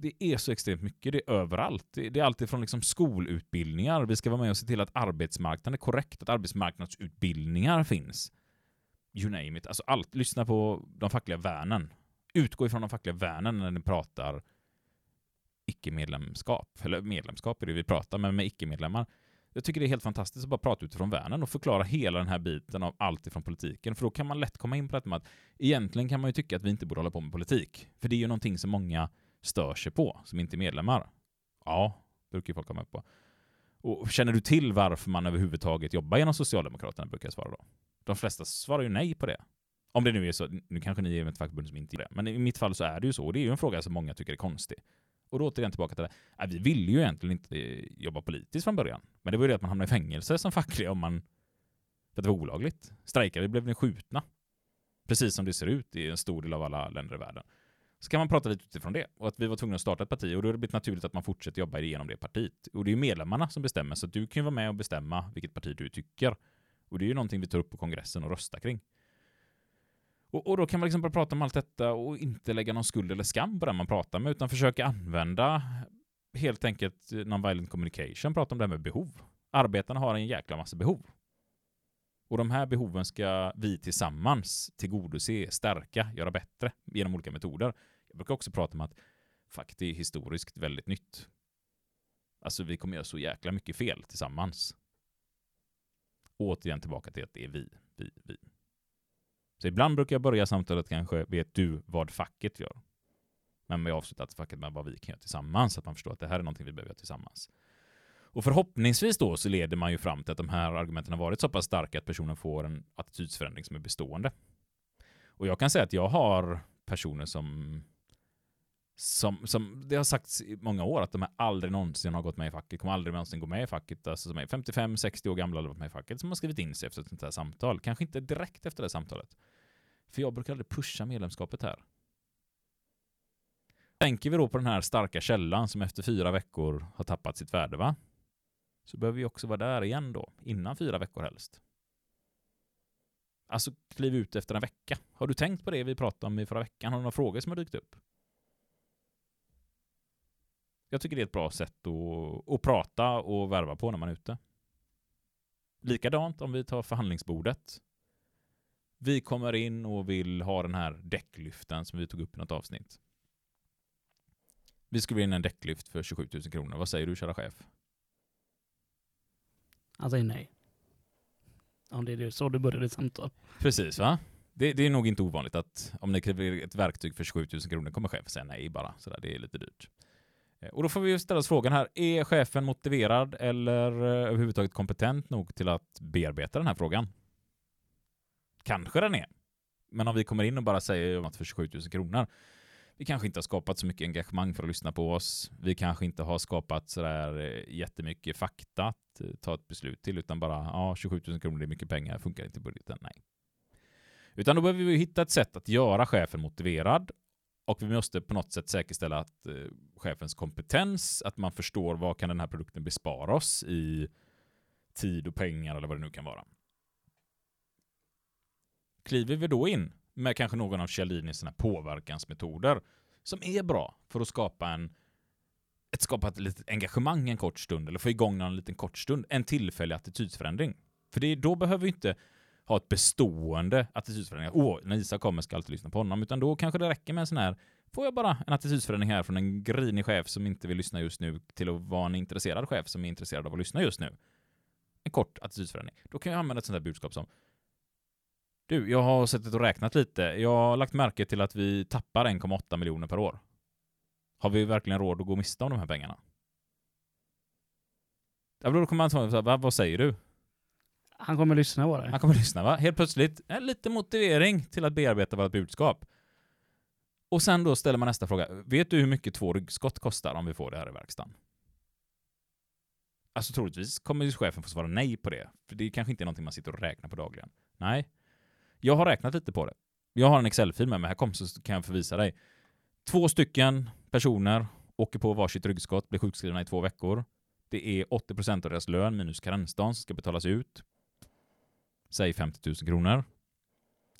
B: det är så extremt mycket, det är överallt. Det, det är alltid från liksom skolutbildningar, vi ska vara med och se till att arbetsmarknaden är korrekt, att arbetsmarknadsutbildningar finns you name it. Alltså allt. Lyssna på de fackliga värnen. Utgå ifrån de fackliga värnen när ni pratar icke-medlemskap. Eller medlemskap är det vi pratar, men med icke-medlemmar. Jag tycker det är helt fantastiskt att bara prata utifrån värnen och förklara hela den här biten av allt ifrån politiken. För då kan man lätt komma in på det med att egentligen kan man ju tycka att vi inte borde hålla på med politik. För det är ju någonting som många stör sig på, som inte är medlemmar. Ja, brukar ju folk komma upp på. Och känner du till varför man överhuvudtaget jobbar genom Socialdemokraterna, brukar jag svara då. De flesta svarar ju nej på det. Om det nu är så, nu kanske ni är ett fackförbund som inte gör det, men i mitt fall så är det ju så. Och det är ju en fråga som många tycker är konstig. Och då återigen tillbaka till det. Nej, äh, vi ville ju egentligen inte eh, jobba politiskt från början. Men det var ju det att man hamnade i fängelse som facklig om man... För att det var olagligt. Strejkade vi blev ni skjutna. Precis som det ser ut i en stor del av alla länder i världen. Så kan man prata lite utifrån det. Och att vi var tvungna att starta ett parti. Och då har det blivit naturligt att man fortsätter jobba igenom det partiet. Och det är ju medlemmarna som bestämmer. Så du kan ju vara med och bestämma vilket parti du tycker. Och det är ju någonting vi tar upp på kongressen och röstar kring. Och, och, då kan man liksom bara prata om allt detta och inte lägga någon skuld eller skam på den man pratar med, utan försöka använda helt enkelt non-violent communication, prata om det här med behov. Arbetarna har en jäkla massa behov. Och de här behoven ska vi tillsammans tillgodose, stärka, göra bättre genom olika metoder. Jag brukar också prata om att faktiskt är historiskt väldigt nytt. Alltså vi kommer göra så jäkla mycket fel tillsammans återigen tillbaka till att det är vi, vi, vi. Så ibland brukar jag börja samtalet kanske, vet du vad facket gör? Men vi avslutar facket med vad vi kan göra tillsammans, så att man förstår att det här är någonting vi behöver göra tillsammans. Och förhoppningsvis då så leder man ju fram till att de här argumenten har varit så pass starka att personen får en attitydsförändring som är bestående. Och jag kan säga att jag har personer som som, som det har sagts i många år att de här aldrig någonsin har gått med i facket, kommer aldrig någonsin gå med i facket, alltså som är 55-60 år gamla eller varit med i facket, som har skrivit in sig efter ett sånt här samtal. Kanske inte direkt efter det samtalet. För jag brukar aldrig pusha medlemskapet här. Tänker vi då på den här starka källan som efter fyra veckor har tappat sitt värde, va? Så behöver vi också vara där igen då, innan fyra veckor helst. Alltså kliv ut efter en vecka. Har du tänkt på det vi pratade om i förra veckan? Har du några frågor som har dykt upp? Jag tycker det är ett bra sätt att, att prata och värva på när man är ute. Likadant om vi tar förhandlingsbordet. Vi kommer in och vill ha den här däcklyften som vi tog upp i något avsnitt. Vi skulle in en däcklyft för 27 000 kronor. Vad säger du, kära chef?
A: Han säger nej. Om det är så du började ditt samtal.
B: Precis, va? Det, det, är nog inte ovanligt att om ni kräver ett verktyg för 27 000 kronor kommer chefen säga nej bara. Så där, det är lite dyrt. Eh, och då får vi ställa oss frågan här, är chefen motiverad eller eh, överhuvudtaget kompetent nog till att bearbeta den här frågan? Kanske den är. Men om vi kommer in och bara säger att för 27 000 kronor, vi kanske inte har skapat så mycket engagemang för att lyssna på oss. Vi kanske inte har skapat sådär där eh, jättemycket fakta att ta ett beslut till, utan bara ja, 27 000 kronor är mycket pengar, funkar inte i budgeten? Nej. Utan då behöver vi hitta ett sätt att göra chefen motiverad och vi måste på något sätt säkerställa att eh, chefens kompetens, att man förstår vad kan den här produkten bespara oss i tid och pengar eller vad det nu kan vara. Kliver vi då in med kanske någon av Cialdinis såna påverkansmetoder som är bra för att skapa en ett skapa ett litet engagemang en kort stund eller få igång någon liten kort stund, en tillfällig attitydsförändring. För det, då behöver vi inte ha ett bestående attitydsförändring. Åh, när Isak kommer ska jag alltid lyssna på honom. Utan då kanske det räcker med en sån här, får jag bara en attitydsförändring här från en grinig chef som inte vill lyssna just nu till att vara en intresserad chef som är intresserad av att lyssna just nu. En kort attitydsförändring. Då kan jag använda ett sånt här budskap som Du, jag har suttit och räknat lite. Jag har lagt märke till att vi tappar 1,8 miljoner per år. Har vi verkligen råd att gå miste om de här pengarna? Då kommer man säga, vad säger du?
A: Han kommer lyssna på det.
B: Han kommer lyssna va? Helt plötsligt, eh, lite motivering till att bearbeta vårt budskap. Och sen då ställer man nästa fråga. Vet du hur mycket två ryggskott kostar om vi får det här i verkstaden? Alltså troligtvis kommer ju chefen få svara nej på det. För det kanske inte är någonting man sitter och räknar på dagligen. Nej. Jag har räknat lite på det. Jag har en Excel-fil med mig. Här kom så kan jag förvisa dig. Två stycken personer åker på varsitt ryggskott, blir sjukskrivna i två veckor. Det är 80% av deras lön minus karensdagen som ska betalas ut. Säg 50 000 kronor.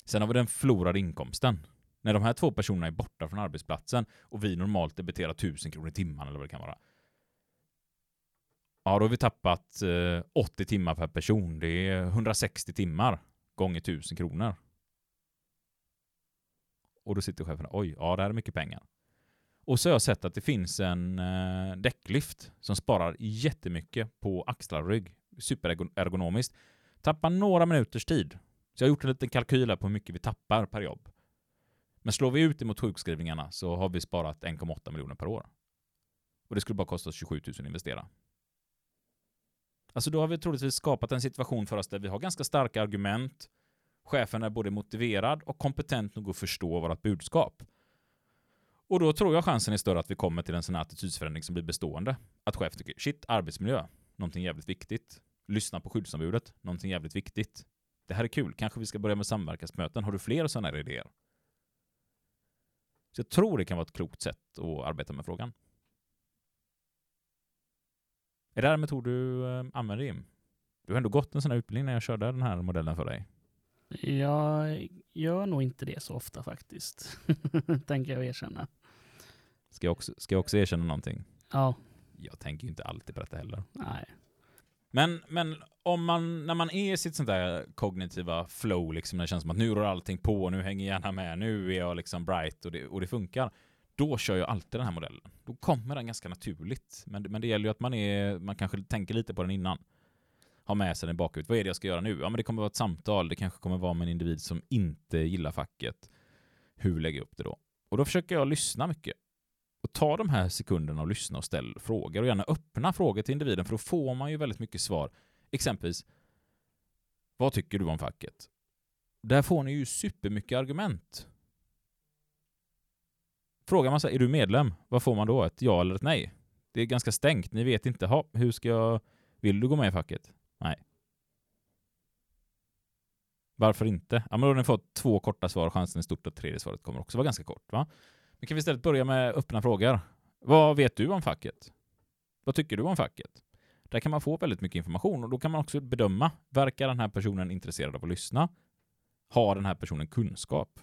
B: Sen har vi den förlorade inkomsten. När de här två personerna är borta från arbetsplatsen och vi normalt debiterar 1000 kronor i timmen eller vad det kan vara. Ja, då har vi tappat eh, 80 timmar per person. Det är 160 timmar gånger 1000 kronor. Och då sitter chefen oj, ja det här är mycket pengar. Och så har jag sett att det finns en eh, däcklift som sparar jättemycket på axlar och rygg. Superergonomiskt. Tappar några minuters tid. Så jag har gjort en liten kalkyl här på hur mycket vi tappar per jobb. Men slår vi ut det mot sjukskrivningarna så har vi sparat 1,8 miljoner per år. Och det skulle bara kosta oss 27 000 att investera. Alltså då har vi troligtvis skapat en situation för oss där vi har ganska starka argument. Chefen är både motiverad och kompetent nog att förstå vårt budskap. Och då tror jag chansen är större att vi kommer till en sån här attitydsförändring som blir bestående. Att chef tycker shit, arbetsmiljö, någonting jävligt viktigt. Lyssna på skyddsombudet, någonting jävligt viktigt. Det här är kul, kanske vi ska börja med samverkansmöten. Har du fler sådana här idéer? Så jag tror det kan vara ett klokt sätt att arbeta med frågan. Är det här en metod du eh, använder Jim? Du har ändå gått en sån här utbildning när jag körde den här modellen för dig.
A: Jag gör nog inte det så ofta faktiskt. Tänker jag erkänna.
B: Ska jag, också, ska jag också erkänna någonting?
A: Ja,
B: Jag tänker ju inte alltid på detta heller.
A: nej.
B: Men, men om man, när man är i sitt sånt där kognitiva flow, liksom, när det känns som att nu rör allting på, nu hänger hjärnan med, nu är jag liksom bright och det, och det funkar. Då kör jag alltid den här modellen. Då kommer den ganska naturligt. Men, men det gäller ju att man, är, man kanske tänker lite på den innan. Har med sig den bakut. Vad är det jag ska göra nu? Ja, men det kommer vara ett samtal. Det kanske kommer vara med en individ som inte gillar facket. Hur lägger jag upp det då? Och då försöker jag lyssna mycket. Och ta de här sekunderna och lyssna och ställ frågor. Och gärna öppna frågor till individen, för då får man ju väldigt mycket svar. Exempelvis, vad tycker du om facket? Där får ni ju supermycket argument. Frågar man sig, är du medlem? Vad får man då? Ett ja eller ett nej? Det är ganska stängt. Ni vet inte, ha, hur ska jag... Vill du gå med i facket? Nej. Varför inte? Ja, men då har ni fått två korta svar. Chansen är stort att tredje svaret kommer också vara ganska kort. Va? Men kan vi istället börja med öppna frågor. Vad vet du om facket? Vad tycker du om facket? Där kan man få väldigt mycket information och då kan man också bedöma. Verkar den här personen intresserad av att lyssna? Har den här personen kunskap?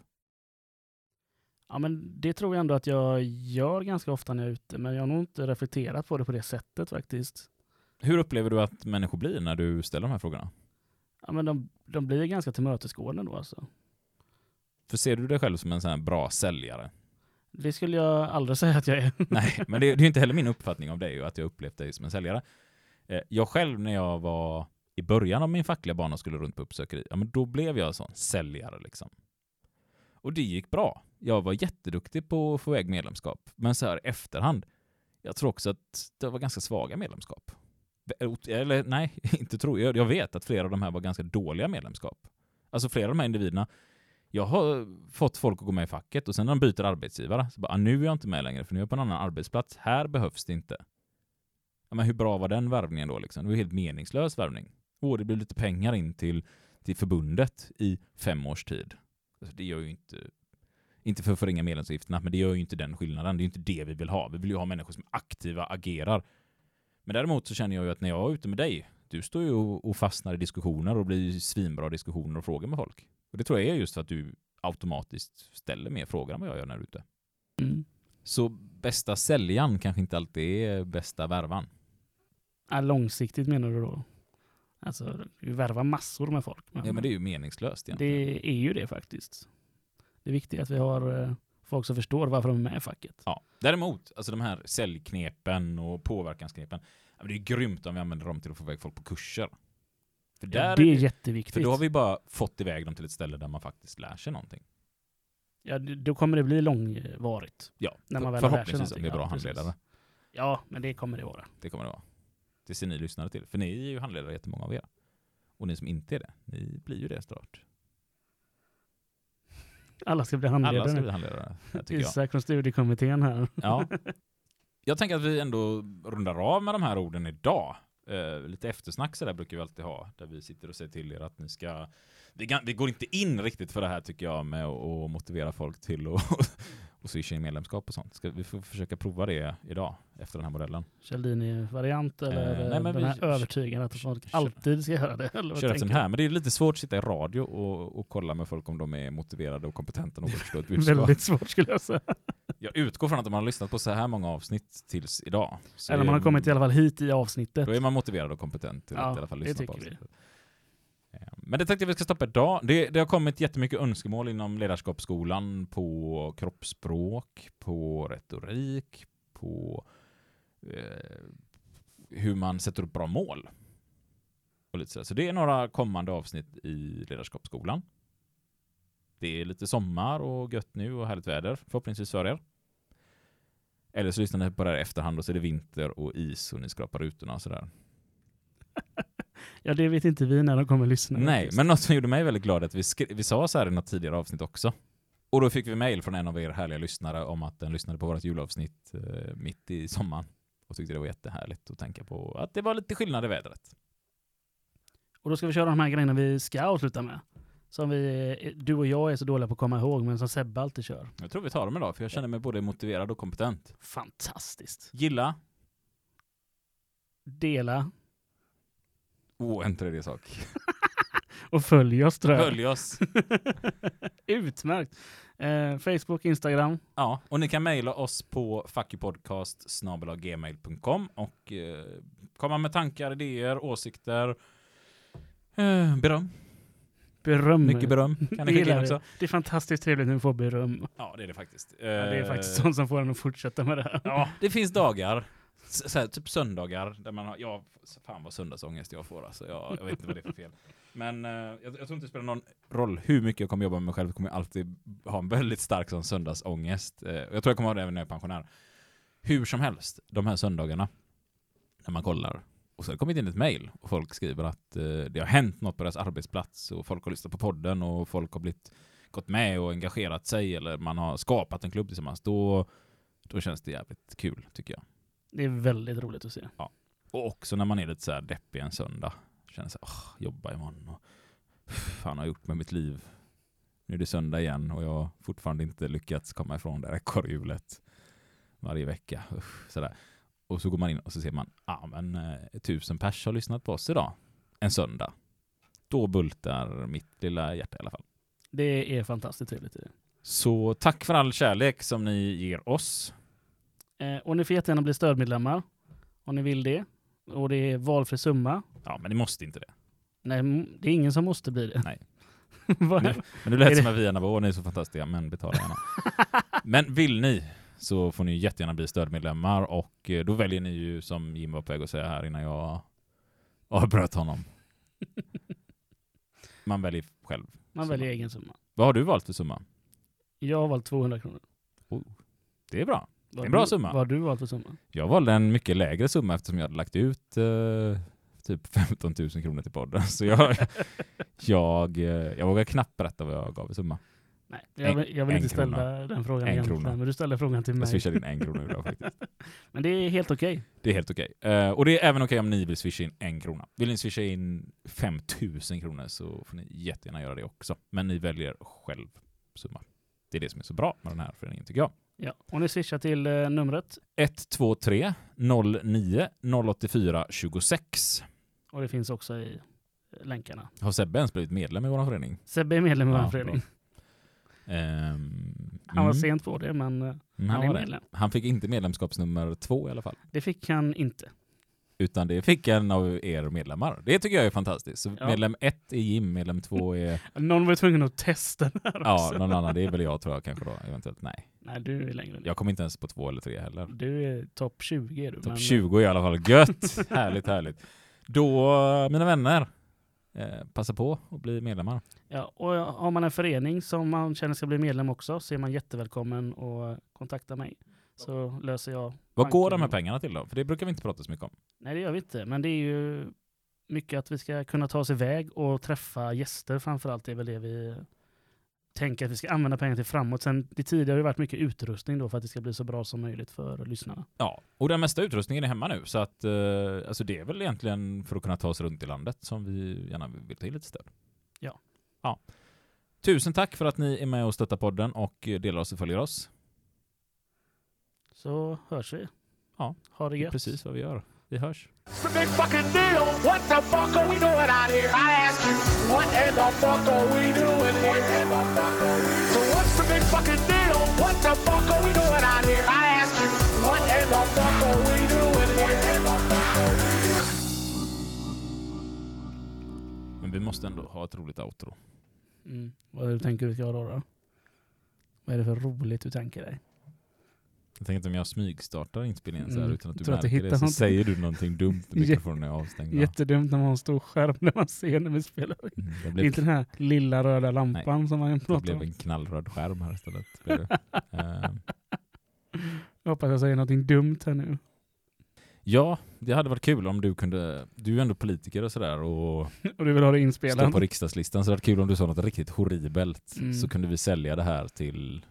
A: Ja, men det tror jag ändå att jag gör ganska ofta när jag är ute, men jag har nog inte reflekterat på det på det sättet faktiskt.
B: Hur upplever du att människor blir när du ställer de här frågorna?
A: Ja, men de, de blir ganska tillmötesgående då alltså.
B: För ser du dig själv som en sån här bra säljare?
A: Det skulle jag aldrig säga att jag är.
B: Nej, men det, det är inte heller min uppfattning av dig och att jag upplevt dig som en säljare. Eh, jag själv när jag var i början av min fackliga bana och skulle runt på uppsökeri, ja men då blev jag en sån säljare liksom. Och det gick bra. Jag var jätteduktig på att få iväg medlemskap. Men så här i efterhand, jag tror också att det var ganska svaga medlemskap. Eller nej, inte tror jag. Jag vet att flera av de här var ganska dåliga medlemskap. Alltså flera av de här individerna, jag har fått folk att gå med i facket och sen när de byter arbetsgivare, så bara, ah, nu är jag inte med längre för nu är jag på en annan arbetsplats. Här behövs det inte. Ja, men hur bra var den värvningen då liksom? Det var helt meningslös värvning. Åh, det blir lite pengar in till, till förbundet i fem års tid. Alltså, det gör ju inte, inte för att förringa medlemsavgifterna, men det gör ju inte den skillnaden. Det är ju inte det vi vill ha. Vi vill ju ha människor som är aktiva, agerar. Men däremot så känner jag ju att när jag är ute med dig, du står ju och fastnar i diskussioner och blir svinbra diskussioner och frågar med folk. Och det tror jag är just för att du automatiskt ställer mer frågor än vad jag gör när jag är ute.
A: Mm.
B: Så bästa säljaren kanske inte alltid är bästa värvan.
A: Ja, långsiktigt menar du då? Alltså, vi värvar massor med folk.
B: Ja, men det är ju meningslöst egentligen.
A: det är ju det faktiskt. Det är viktigt att vi har eh, folk som förstår varför de är med i facket.
B: Ja. Däremot, alltså de här säljknepen och påverkansknepen, men det är grymt om vi använder dem till att få iväg folk på kurser. För, där
A: det är jätteviktigt.
B: för då har vi bara fått iväg dem till ett ställe där man faktiskt lär sig någonting.
A: ja, då kommer det bli långvarigt.
B: Ja,
A: När man väl
B: förhoppningsvis om det är bra.
A: Ja,
B: handledare.
A: Ja, men det kommer det vara.
B: Det kommer det vara. Det ser ni lyssnare till. För ni är ju handledare, jättemånga av er. Och ni som inte är det, ni blir ju det snart.
A: Alla ska bli
B: Alla ska
A: handledare.
B: bli handledare, tycker jag.
A: Isak från studiekommittén här.
B: Ja. Jag tänker att vi ändå rundar av med de här orden idag. Eh, lite eftersnack så där brukar vi alltid ha, där vi sitter och säger till er att ni ska... Vi, kan, vi går inte in riktigt för det här tycker jag med att motivera folk till att och swisha in medlemskap och sånt. Ska vi får försöka prova det idag, efter den här modellen.
A: Cialdini-variant eller
B: Eh, nej, men
A: den
B: vi-
A: här övertygen att folk alltid ska göra det? Eller vad
B: Kör efter
A: tänker
B: den här, men det är lite svårt att sitta i radio och, och kolla med folk om de är motiverade och kompetenta nog att förstå ett budskap.
A: Väldigt svårt skulle jag säga.
B: Jag utgår från att de har lyssnat på så här många avsnitt tills idag.
A: Eller man har kommit i alla fall hit i avsnittet.
B: Då är man motiverad och kompetent till
A: Ja,
B: att i alla fall lyssna på
A: vi.
B: avsnittet. Eh, Men det tänkte jag vi ska stoppa idag. Det, det har kommit jättemycket önskemål inom ledarskapsskolan på kroppsspråk, på retorik, på eh, hur man sätter upp bra mål. Och lite sådär. Så det är några kommande avsnitt i ledarskapsskolan. Det är lite sommar och gött nu och härligt väder förhoppningsvis för er. Eller så lyssnar ni på det här i efterhand och så är det vinter och is och ni skrapar rutorna och sådär.
A: Ja, det vet inte vi när de kommer lyssna.
B: Nej, men något som gjorde mig väldigt glad är att vi, vi sa så här i något tidigare avsnitt också. Och då fick vi mejl från en av er härliga lyssnare om att den lyssnade på vårt julavsnitt eh, mitt i sommaren. Och tyckte det var jättehärligt att tänka på att det var lite skillnad i vädret.
A: Och då ska vi köra de här grejerna vi ska avsluta med. Som vi, du och jag är så dåliga på att komma ihåg, men som Sebbe alltid kör.
B: Jag tror vi tar dem idag, för jag känner mig både motiverad och kompetent.
A: Fantastiskt.
B: Gilla.
A: Dela
B: Oh, en tredje sak.
A: och följ oss tror jag.
B: Följ oss.
A: Utmärkt. Eh, Facebook, Instagram.
B: Ja, och ni kan mejla oss på fuckypodcast.gmail.com och eh, komma med tankar, idéer, åsikter, eh, beröm.
A: Beröm.
B: Mycket beröm kan
A: Det
B: ni skicka in också.
A: Det är fantastiskt trevligt när vi får beröm.
B: Ja, det är det faktiskt.
A: Ja, det är
B: Eh,
A: faktiskt sånt som får en att fortsätta med det här.
B: Ja, det finns dagar, här, typ söndagar, där man har, ja, fan vad söndagsångest jag får alltså. Jag, jag vet inte vad det är för fel. Men eh, jag, jag tror inte det spelar någon roll hur mycket jag kommer jobba med mig själv, jag kommer alltid ha en väldigt stark sån söndagsångest. Eh, jag tror jag kommer ha det även när jag är pensionär. Hur som helst, de här söndagarna, när man kollar, och så har det kommit in ett mejl och folk skriver att eh, det har hänt något på deras arbetsplats och folk har lyssnat på podden och folk har blivit, gått med och engagerat sig eller man har skapat en klubb tillsammans. Då, då känns det jävligt kul tycker jag.
A: Det är väldigt roligt att se.
B: Och också när man är lite så här deppig en söndag. Känner så här, "Åh, jobba imorgon och fan har jag gjort med mitt liv? Nu är det söndag igen och jag har fortfarande inte lyckats komma ifrån det här ekorrhjulet varje vecka. Usch, sådär. Och så går man in och så ser man, ja ah, men eh, tusen pers har lyssnat på oss idag. En söndag. Då bultar mitt lilla hjärta i alla fall.
A: Det är fantastiskt trevligt.
B: Så tack för all kärlek som ni ger oss.
A: Eh, och ni får jättegärna bli stödmedlemmar om ni vill det. Och det är valfri summa.
B: Ja, men ni måste inte det.
A: Nej, det är ingen som måste bli det.
B: Nej. Nu- Men
A: Är
B: lät som att vi gärna var, "Åh, ni är så fantastiska, men betala gärna. men vill ni så får ni jättegärna bli stödmedlemmar och eh, då väljer ni ju som Jim var på väg att säga här innan jag avbröt honom. Man väljer själv.
A: Man
B: Summa.
A: väljer egen summa.
B: Vad har du valt för summa?
A: Jag har valt 200 kronor.
B: Det är bra.
A: Vad
B: En bra
A: du-
B: summa.
A: Vad har du valt för summa?
B: Jag valde en mycket lägre summa eftersom jag hade lagt ut eh, typ 15 000 kronor till podden. Så jag, jag, eh, jag vågar knappt berätta vad jag gav i summa.
A: Nej, jag
B: En-
A: vill, jag vill inte ställa
B: krona.
A: den frågan
B: En
A: egentligen.
B: krona.
A: Men du ställer frågan till
B: Jag
A: mig.
B: swishade in en krona idag faktiskt.
A: Men det är helt okej.
B: Det är helt okej. Eh, och det är även okej om ni vill swisha in en krona. Vill ni swisha in 5000 kronor så får ni jättegärna göra det också. Men ni väljer själv summa. Det är det som är så bra med den här föreningen tycker jag.
A: Ja. Och ni swishar till eh, numret
B: 123 09 084 26.
A: och det finns också i länkarna.
B: Har Sebbe ens blivit medlem i vår förening?
A: Sebbe är medlem i vår
B: Ja,
A: förening.
B: Ehm,
A: Han var
B: mm,
A: sent på det, men eh,
B: mm,
A: han
B: han,
A: är
B: det.
A: medlem.
B: han fick inte medlemskapsnummer två i alla fall.
A: Det fick han inte.
B: Utan det fick en av er medlemmar. Det tycker jag är fantastiskt. Så
A: Ja.
B: medlem ett är Jim, medlem två är...
A: Någon var tvungen att testa det här
B: ja,
A: också.
B: någon annan. Det är väl jag tror jag kanske då. Eventuellt. Nej.
A: Nej, du är längre ner.
B: Jag kommer inte ens på två eller tre heller.
A: Du är topp 20 är du.
B: Topp
A: men-
B: 20 är i alla fall gött. härligt, härligt. Då, mina vänner, eh, passa på att bli medlemmar.
A: Ja, och har man en förening som man känner ska bli medlem också så är man jättevälkommen att kontakta mig. Så löser jag.
B: Vad går de här pengarna till då? För det brukar vi inte prata så mycket om.
A: Nej, det gör vi inte. Men det är ju mycket att vi ska kunna ta oss iväg och träffa gäster framförallt. Det är väl det vi tänker att vi ska använda pengar till framåt. Sen det tidigare har det varit mycket utrustning då för att det ska bli så bra som möjligt för lyssnarna.
B: Ja, och den mesta utrustningen är hemma nu. Så att, eh, alltså det är väl egentligen för att kunna ta oss runt i landet som vi gärna vill ta in lite stöd.
A: Ja.
B: ja. Tusen tack för att ni är med och stöttar podden och delar oss och följer oss.
A: Så hörs vi.
B: Ja,
A: Ha det
B: Det är
A: gött.
B: precis vad vi gör. Vi hörs.
C: It's a big fucking deal. What the fuck are we doing out here? I ask you, what in the fuck are we doing here? So what's the big fucking deal? What the fuck are we doing out here? I ask you, what in the fuck are we doing here?
B: Men vi måste ändå ha ett roligt outro.
A: Mm. Vad du tänker du ska ha då, då? Vad är det för roligt du tänker dig?
B: Jag tänker att om jag smygstartar inspelningen så här
A: Mm.
B: utan att du
A: att
B: märker det så
A: något.
B: säger du någonting dumt när mikrofonen är avstängd. va?
A: Jättedumt när man har en stor skärm där man ser när vi spelar.
B: Mm, Det
A: Det
B: blev,
A: inte den här lilla röda lampan som man kan
B: det
A: prata
B: blev
A: om.
B: en knallröd skärm här istället. Det. Ehm,
A: Jag hoppas jag säger något dumt här nu.
B: ja, det hade varit kul om du kunde, du är ju ändå politiker och sådär och
A: Och du vill ha det
B: står
A: inspelat.
B: på riksdagslistan så det hade varit kul om du sa något riktigt horribelt
A: Mm.
B: så kunde vi sälja det här till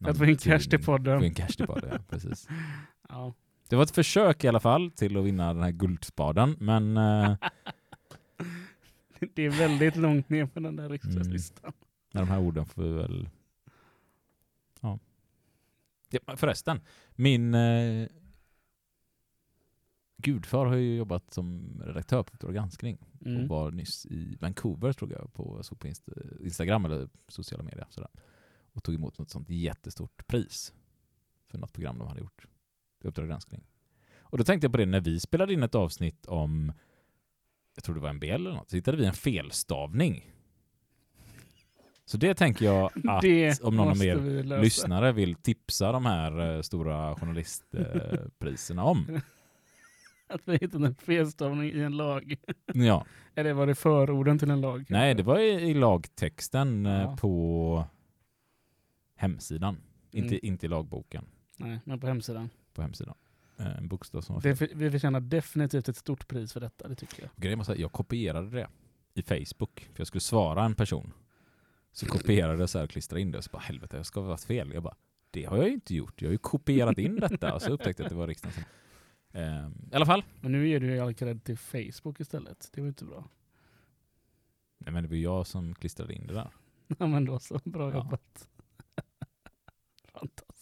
A: För att få in cash till podden.
B: Få in cash till podden, ja, precis.
A: Ja.
B: Det var ett försök i alla fall till att vinna den här guldspaden, men eh,
A: Det är väldigt långt ner på den där riksdagslistan.
B: med de här orden får vi väl... Ja. ja förresten, min eh, gudfar har ju jobbat som redaktör på Uppdrag granskning och
A: Mm.
B: var nyss i Vancouver tror jag, på, jag såg på Insta- Instagram eller sociala medier. Sådär. Och tog emot något sånt jättestort pris för något program de hade gjort. Uppdrag granskning. Och då tänkte jag på det när vi spelade in ett avsnitt om, jag tror det var en BL eller något, så hittade vi en felstavning. Så det tänker jag att
A: det
B: om någon av er lyssnare vill tipsa de här eh, stora journalistpriserna om.
A: Att vi hittat en felstavning i en lag.
B: Ja.
A: Eller var det förorden till en lag?
B: Nej, det var i, i lagtexten eh,
A: Ja.
B: på hemsidan. Inte,
A: Mm.
B: inte i lagboken,
A: Nej, men på hemsidan.
B: på hemsidan. Eh, En bokstav som var fel.
A: för- vi förtjänar definitivt ett stort pris för detta, det tycker jag.
B: Grejen var jag kopierade det i Facebook, för jag skulle svara en person. Så kopierade jag så här och klistrade in det, och så bara helvete, jag ska ha varit fel. Jag bara, det har jag ju inte gjort, jag har ju kopierat in detta. Och så upptäckte jag att det var riksdagen som... Eh, I alla fall,
A: Men nu ger du ju all cred till Facebook istället. Det var ju inte bra.
B: nej, men det var jag som klistrade in det där.
A: Ja men då så, bra
B: Ja.
A: jobbat oväntat.